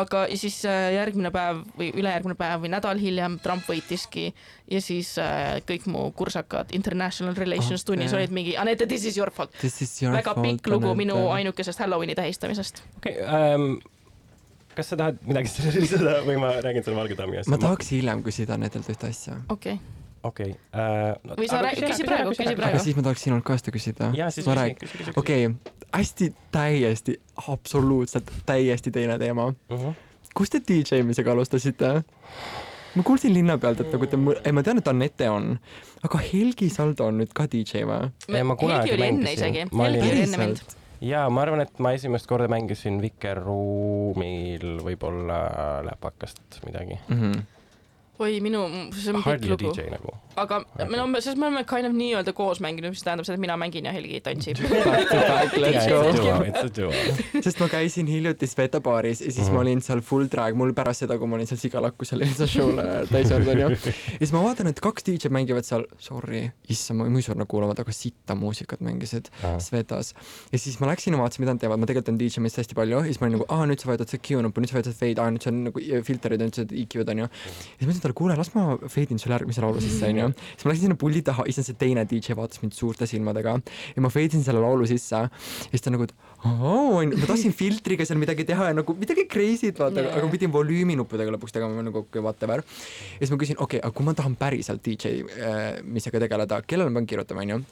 aga siis äh, järgmine päev või ülejärgmine päev või nädal hiljem Trump võitiski ja siis äh, kõik mu kursakad international relations tunnis olid mingi, Anette, this is your fault. This is your väga pikk lugu minu ainukesest Halloweeni tähistamisest. okei, kas sa tahad midagi lisada või ma räägin selle Valge Tammi asja? ma tahaks hiljem küsida Anetelt ühte asja. okei okay., okei äh, no, Või sa räägi- küsi praegu, küsi praegu. aga siis ma tahaks sinult ka seda küsida. okei okay,, hästi täiesti, absoluutselt täiesti teine teema. Mhm. kus te DJ imisega alustasite? ma kuulsin linna pealt, et nagu te, ei ma tean, et Anette on, aga Helgi Saldo on nüüd ka DJ või? Ei, ma kunagi Helgi oli enne mängisin. isegi, Helgi oli enne mind. Ja ma arvan, et ma esimest korda mängisin Vikerruumil võib-olla läpakast midagi. mm. -hmm. oi, minu, see on pikk lugu. DJ nagu. aga me oleme, sest me oleme kind of nii-öelda koos mänginud, mis tähendab seda, et mina mängin ja Helgi tantsib sest ma käisin hiljuti Sveta baaris ja siis mm. ma olin seal full drag, mul pärast seda, kui ma olin seal sigalakku seal lihtsalt show'le täis olnud onju. [LAUGHS] ja siis ma vaatan, et kaks DJ mängivad seal, sorry, issand, ma ei mõisurna kuulama, aga sitta muusikat mängisid Ahah. Svetas. ja siis ma läksin ja vaatasin, mida nad teevad, ma tegelikult olen DJ meist hästi palju ja siis ma olin nagu, aa nüüd sa vajutad seda Q-nuppu, nüüd sa vajutad fade, aa nüüd see on nagu filterid, nüüd see EQ-d onju. ja siis ma ütlesin talle, kuule, las ma fade in sulle järgmise laulu sisse onju. siis ma läksin sinna puldi taha, issand see teine DJ vaatas mind suurte silmadega ja ma fade in selle laulu sisse ja siis ta nagu, et oo, onju, ma tahtsin filtriga seal midagi teha ja nagu midagi crazy't vaata Jaa. aga ma pidin volüüminuppudega lõpuks tegema nagu whatever. ja siis ma küsin, okei okay,, aga kui ma tahan päriselt DJ äh, misega tegeleda, kellele ma pean kirjutama, onju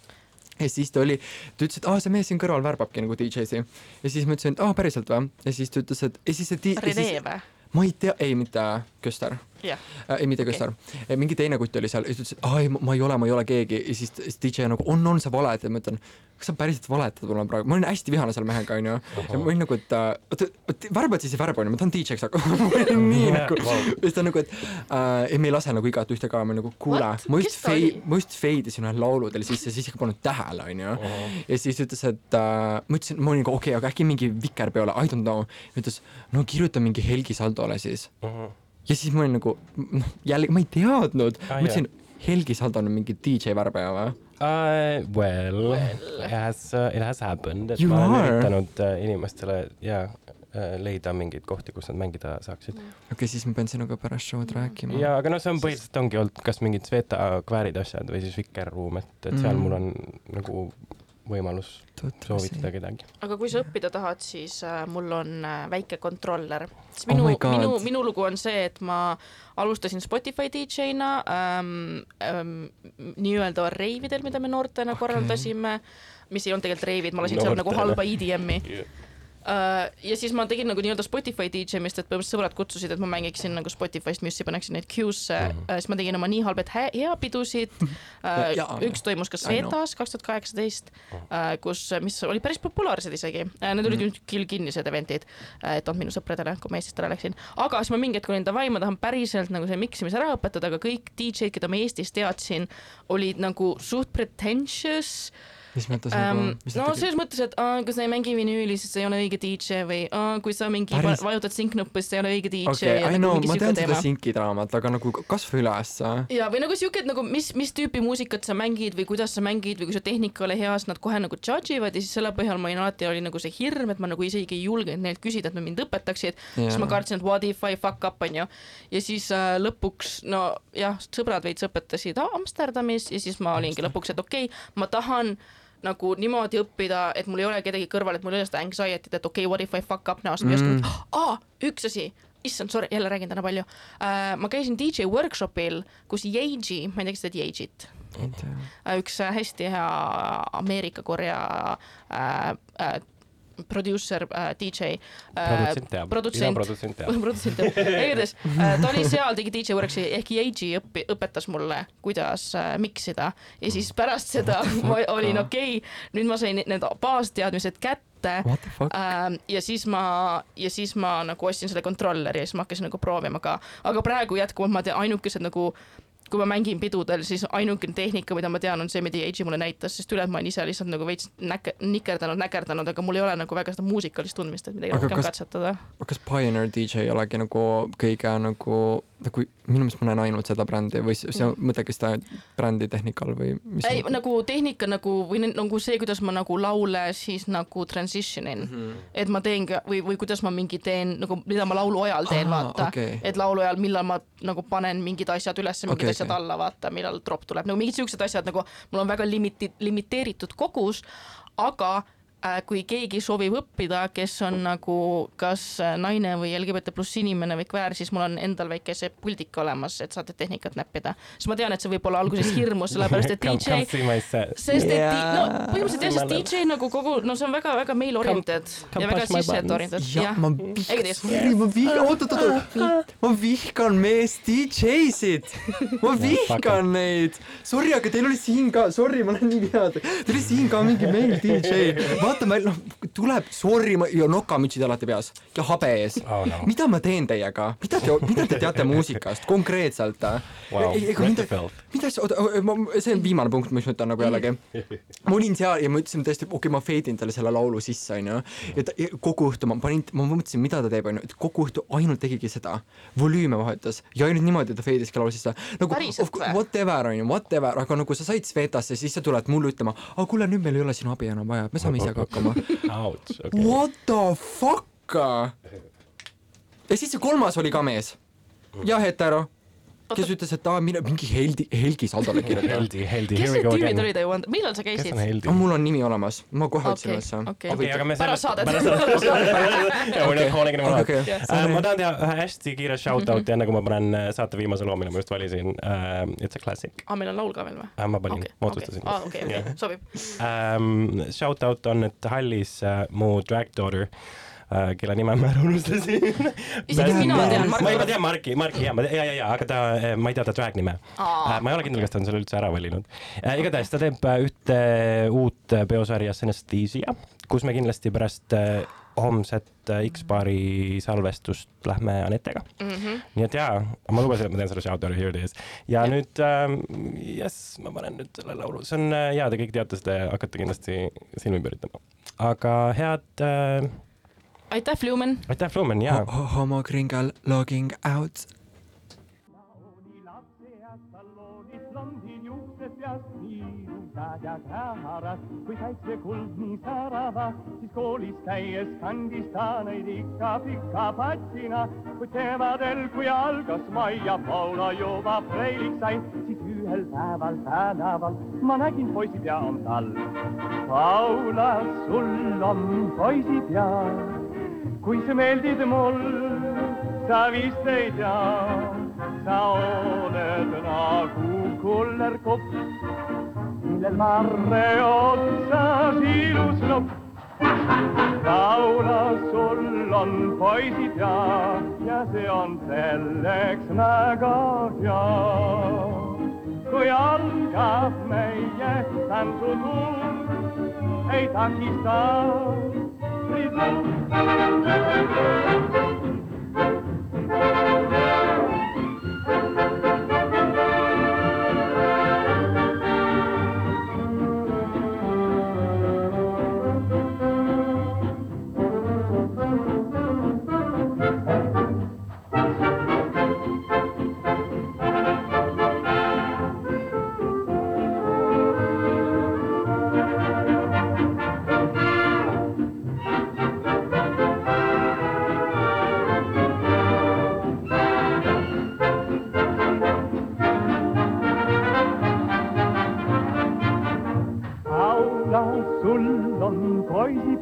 ja siis ta oli, ta ütles, et aa, see mees siin kõrval värbabki nagu DJ-si. ja siis ma ütlesin, et aa, päriselt või? ja siis ta ütles, et ja siis see Rene siis- või? ma ei tea, ei mitte Köster jah, äh,, ei mitte okay., mingi teine kutt oli seal ja siis ta ütles, et aa ei, ma ei ole, ma ei ole keegi. Ja siis, siis DJ nagu on, on sa valed ja ma ütlen, kas sa päriselt valetad mulle praegu, ma olin hästi vihane selle mehega onju. Ja ma olin nagu, et äh, oota, värbad siis ei värba onju, ma tahan DJ-ks hakkama [LAUGHS] ma olin nii nagu ja siis ta nagu, et äh, ei, me ei lase nagu igat ühte ka, ma nagu kuule ma just fei- ma just feidisin ühe laulu teile sisse, siis ikka polnud tähele onju. Ja siis ütles, et äh, ma ütlesin, ma olin nagu okei okay,, aga äkki mingi vikerpeole, I don't know. ütles, no kirjuta mingi Helgi Saldole siis. Ja siis ma olin nagu, noh jälle ma ei teadnud Ah, ma ütlesin, Helgi Saldo on mingi DJ värbaja või? Uh, well, it has uh, it has happened, et You ma olen üritanud uh, inimestele ja uh, leida mingeid kohti, kus nad mängida saaksid. okei okay,, siis ma pean sinuga pärast show'd rääkima. ja aga noh, see on põhiliselt ongi olnud kas mingid Sveta kväärid asjad või siis Vikerruum, et, et seal Mm. mul on nagu võimalus soovitada kedagi. aga kui sa õppida tahad, siis äh, mul on äh, väike kontroller. siis Oh minu oh, minu, minu lugu on see, et ma alustasin Spotify DJ-na ähm, ähm, nii-öelda reividel, mida me noortena okay. korraldasime, mis ei olnud tegelikult reivid, ma lasin seal nagu halba EDM-i Uh, ja siis ma tegin nagu nii-öelda Spotify DJ-mist, et põhimõtteliselt sõbrad kutsusid, et ma mängiksin nagu Spotify'st mussi, paneksin neid queue'sse mm. -hmm. siis ma tegin oma nii halba, et hä- hea pidusid uh, [LAUGHS] Jaa.. üks toimus ka. Svetas kaks tuhat kaheksateist, kus, mis olid päris populaarsed isegi uh,, need olid mm. küll kinnised event'id uh,, et olnud minu sõpradele, kui ma Eestist ära läksin. aga siis ma mingi hetk olin davai, ma tahan päriselt nagu selle miksimise ära õpetada, aga kõik DJ-d, keda ma Eestis teadsin, olid nagu suht pretentious mis mõttes nagu ähm,, mis no selles mõttes, et aa, kui sa ei mängi vinüüli, siis sa ei ole õige DJ või aa, kui sa mingi Päris- vajutad sinknuppu, siis sa ei ole õige DJ okei, ja I nagu ma tean seda teema. Sinki draamat, aga nagu kasvõi üles. ja või nagu siuke, et nagu mis, mis tüüpi muusikat sa mängid või kuidas sa mängid või kui su tehnika ei ole hea, siis nad kohe nagu judge ivad ja siis selle põhjal ma olin alati oli nagu see hirm, et ma nagu isegi ei julgenud neilt küsida, et nad mind õpetaksid yeah., siis ma kartsin, et what if I fuck up onju. ja siis äh, lõpuks no jah, sõbrad veits õpetasid Amsterdamis ja siis ma olingi lõpuks, et okei okay,, ma tahan nagu niimoodi õppida, et mul ei ole kedagi kõrval, et mul ei ole seda anxiety't, et okei okay,, what if I fuck up siis ma ei Mm. osanud, aa, üks asi, issand, sorry, jälle räägin täna palju äh,. ma käisin DJ workshopil, kus Yeji, ma ei tea, kas sa tead Yejit, üks äh, hästi hea Ameerika-Korea äh, äh, produusser äh,, DJ äh,. produtsent. Produtsent. produtsent jah, igatahes äh, ta oli seal, tegi DJ Worksi ehk Yeji õpi-, õpetas mulle, kuidas äh, miksida. Ja siis pärast seda ma olin okei. Okay,, nüüd ma sain need baasteadmised kätte. Fuck? Ähm, ja siis ma, ja siis ma nagu ostsin selle kontrolleri ja siis ma hakkasin nagu proovima ka, aga praegu jätkuvalt ma tean ainukesed nagu kui ma mängin pidudel, siis ainukene tehnika, mida ma tean, on see, mida Eiji mulle näitas, sest ülejäänud ma olen ise lihtsalt nagu veits näke-, nikerdanud, näkerdanud, aga mul ei ole nagu väga seda muusikalist tundmist, et midagi rohkem katsetada. kas Pioneer DJ ei olegi nagu kõige nagu, nagu minu meelest ma näen ainult seda brändi või see see mõtlegi seda brändi tehnikal või mis ei, nagu tehnika nagu või nagu see, kuidas ma nagu laule siis nagu transition in mm. -hmm. et ma teengi või, või kuidas ma mingi teen nagu, mida ma laulu ajal teen, Aa, vaata okei. et laulu ajal, millal ma nagu panen mingid asjad üles, mingid okay, asjad okei. alla, vaata, millal drop tuleb, nagu mingid siuksed asjad nagu mul on väga limiti-, limiteeritud kogus, aga kui keegi soovib õppida, kes on nagu kas äh, naine või LGBT pluss inimene või kväär, siis mul on endal väike see puldik olemas, et saate tehnikat näppida. sest ma tean, et see võib olla alguses hirmus, sellepärast et [LAUGHS] DJ Come see my set. sest et yeah. no põhimõtteliselt jah, sest DJ nagu kogu, no see on väga-väga oriented come ja väga push my sisseet oriented, ja jah. ma vihkan, ma vihkan, oot, oot, oot, ma vihkan mees DJ-sid, ma vihkan neid. Sorry, aga teil oli siin ka, sorry, ma olen nii vihane, teil oli siin ka mingi meil DJ. Vaatan välja, noh tuleb, sorry, ja nokamütsid alati peas ja habe ees Oh no. mida ma teen teiega, mida te, mida te teate muusikast konkreetselt? Wow, great to feel. mida sa, see on viimane punkt, mis ma ütlen nagu jällegi. ma olin seal ja ma ütlesin tõesti, okei okay,, ma feidin talle selle laulu sisse, onju. ja ta kogu õhtu ma panin, ma mõtlesin, mida ta teeb, onju, et kogu õhtu ainult tegigi seda. volüüme vahetas ja ainult niimoodi ta feidiski laulu sisse. nagu Päriselt või? whatever onju, whatever, aga nagu sa said Svetasse, siis sa tuled mulle ütlema, aga kuule, nüüd meil ei ole sinu abi enam vaja, me saame ise ka hakkama. Okei. What the fuck? [LAUGHS] ja siis see kolmas oli ka mees ja hetero, kes ütles, et aa, mine mingi Heldi, Helgi Saldole kirjuta. Heldi, Heldi, kes here we need go again. olid, I wonder, millal sa käisid Oh,? mul on nimi olemas, ma kohe otsin okei, ülesse. okei. okei, aga me pärast saadet. [LAUGHS] äh, ma tahan teha ühe hästi kiire shout-out'i enne kui ma panen äh, saate viimase loo, mille ma just valisin. It's a classic. aa, meil on laul ka veel või? ma panin, ma otsustasin. aa, okei, okei, sobib. um,. Shout out on nüüd hallis uh, mu drag daughter uh,, kelle nime ma ära unustasin. Isegi mina tean ma Marki. juba tean Marki, Marki ja, ja, ja, ja, aga ta, ma ei tea ta drag nime. Aa. ma ei ole kindel, kas ta on selle üldse ära valinud igatahes ta teeb ühte uut peosarja Synesthesia, kus me kindlasti pärast homset X-baari salvestust lähme Anetega mm. -hmm. nii et jaa, ma lubasin, et ma teen selle shout-out'i, here it is. ja Jah. nüüd ähm, jess, ma panen nüüd selle laulu, see on äh, jaa, te kõik teate seda ja hakkate kindlasti silmi pööritama. aga head äh,, aitäh, Flumen. aitäh, Flumen, jaa. homokringel logging out. Oli lapseas salonis blondid juuksed peas nii rusad ja käharas kui päikse kuld nii särava, siis koolis käies kandis ta neid ikka pika patina, kuid kevadel, kui algas mai ja Paula juba freiliks sai, siis ühel päeval tänaval ma nägin poisipea on tal. Paula, sul on poisipea, kui sa meeldid mul, sa vist ei tea sa oled nagu kullerkopp, millel varre otsas ilus nopp. Paula, sul on poisipea ja see on selleks väga hea. kui algab meie tantsutuur, ei takista Paula,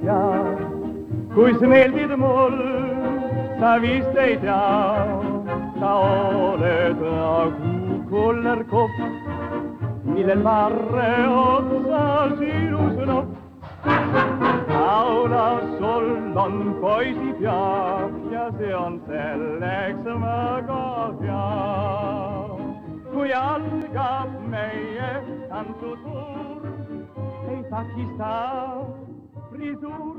poisipea, kui meeldid mul, sa vist ei tea, sa oled nagu kullerkopp, millel varre otsas ilus nopp. Paula, sul on poisipea ja see on selleks väga hea. kui algab meie tantsutuur, ei takista frisur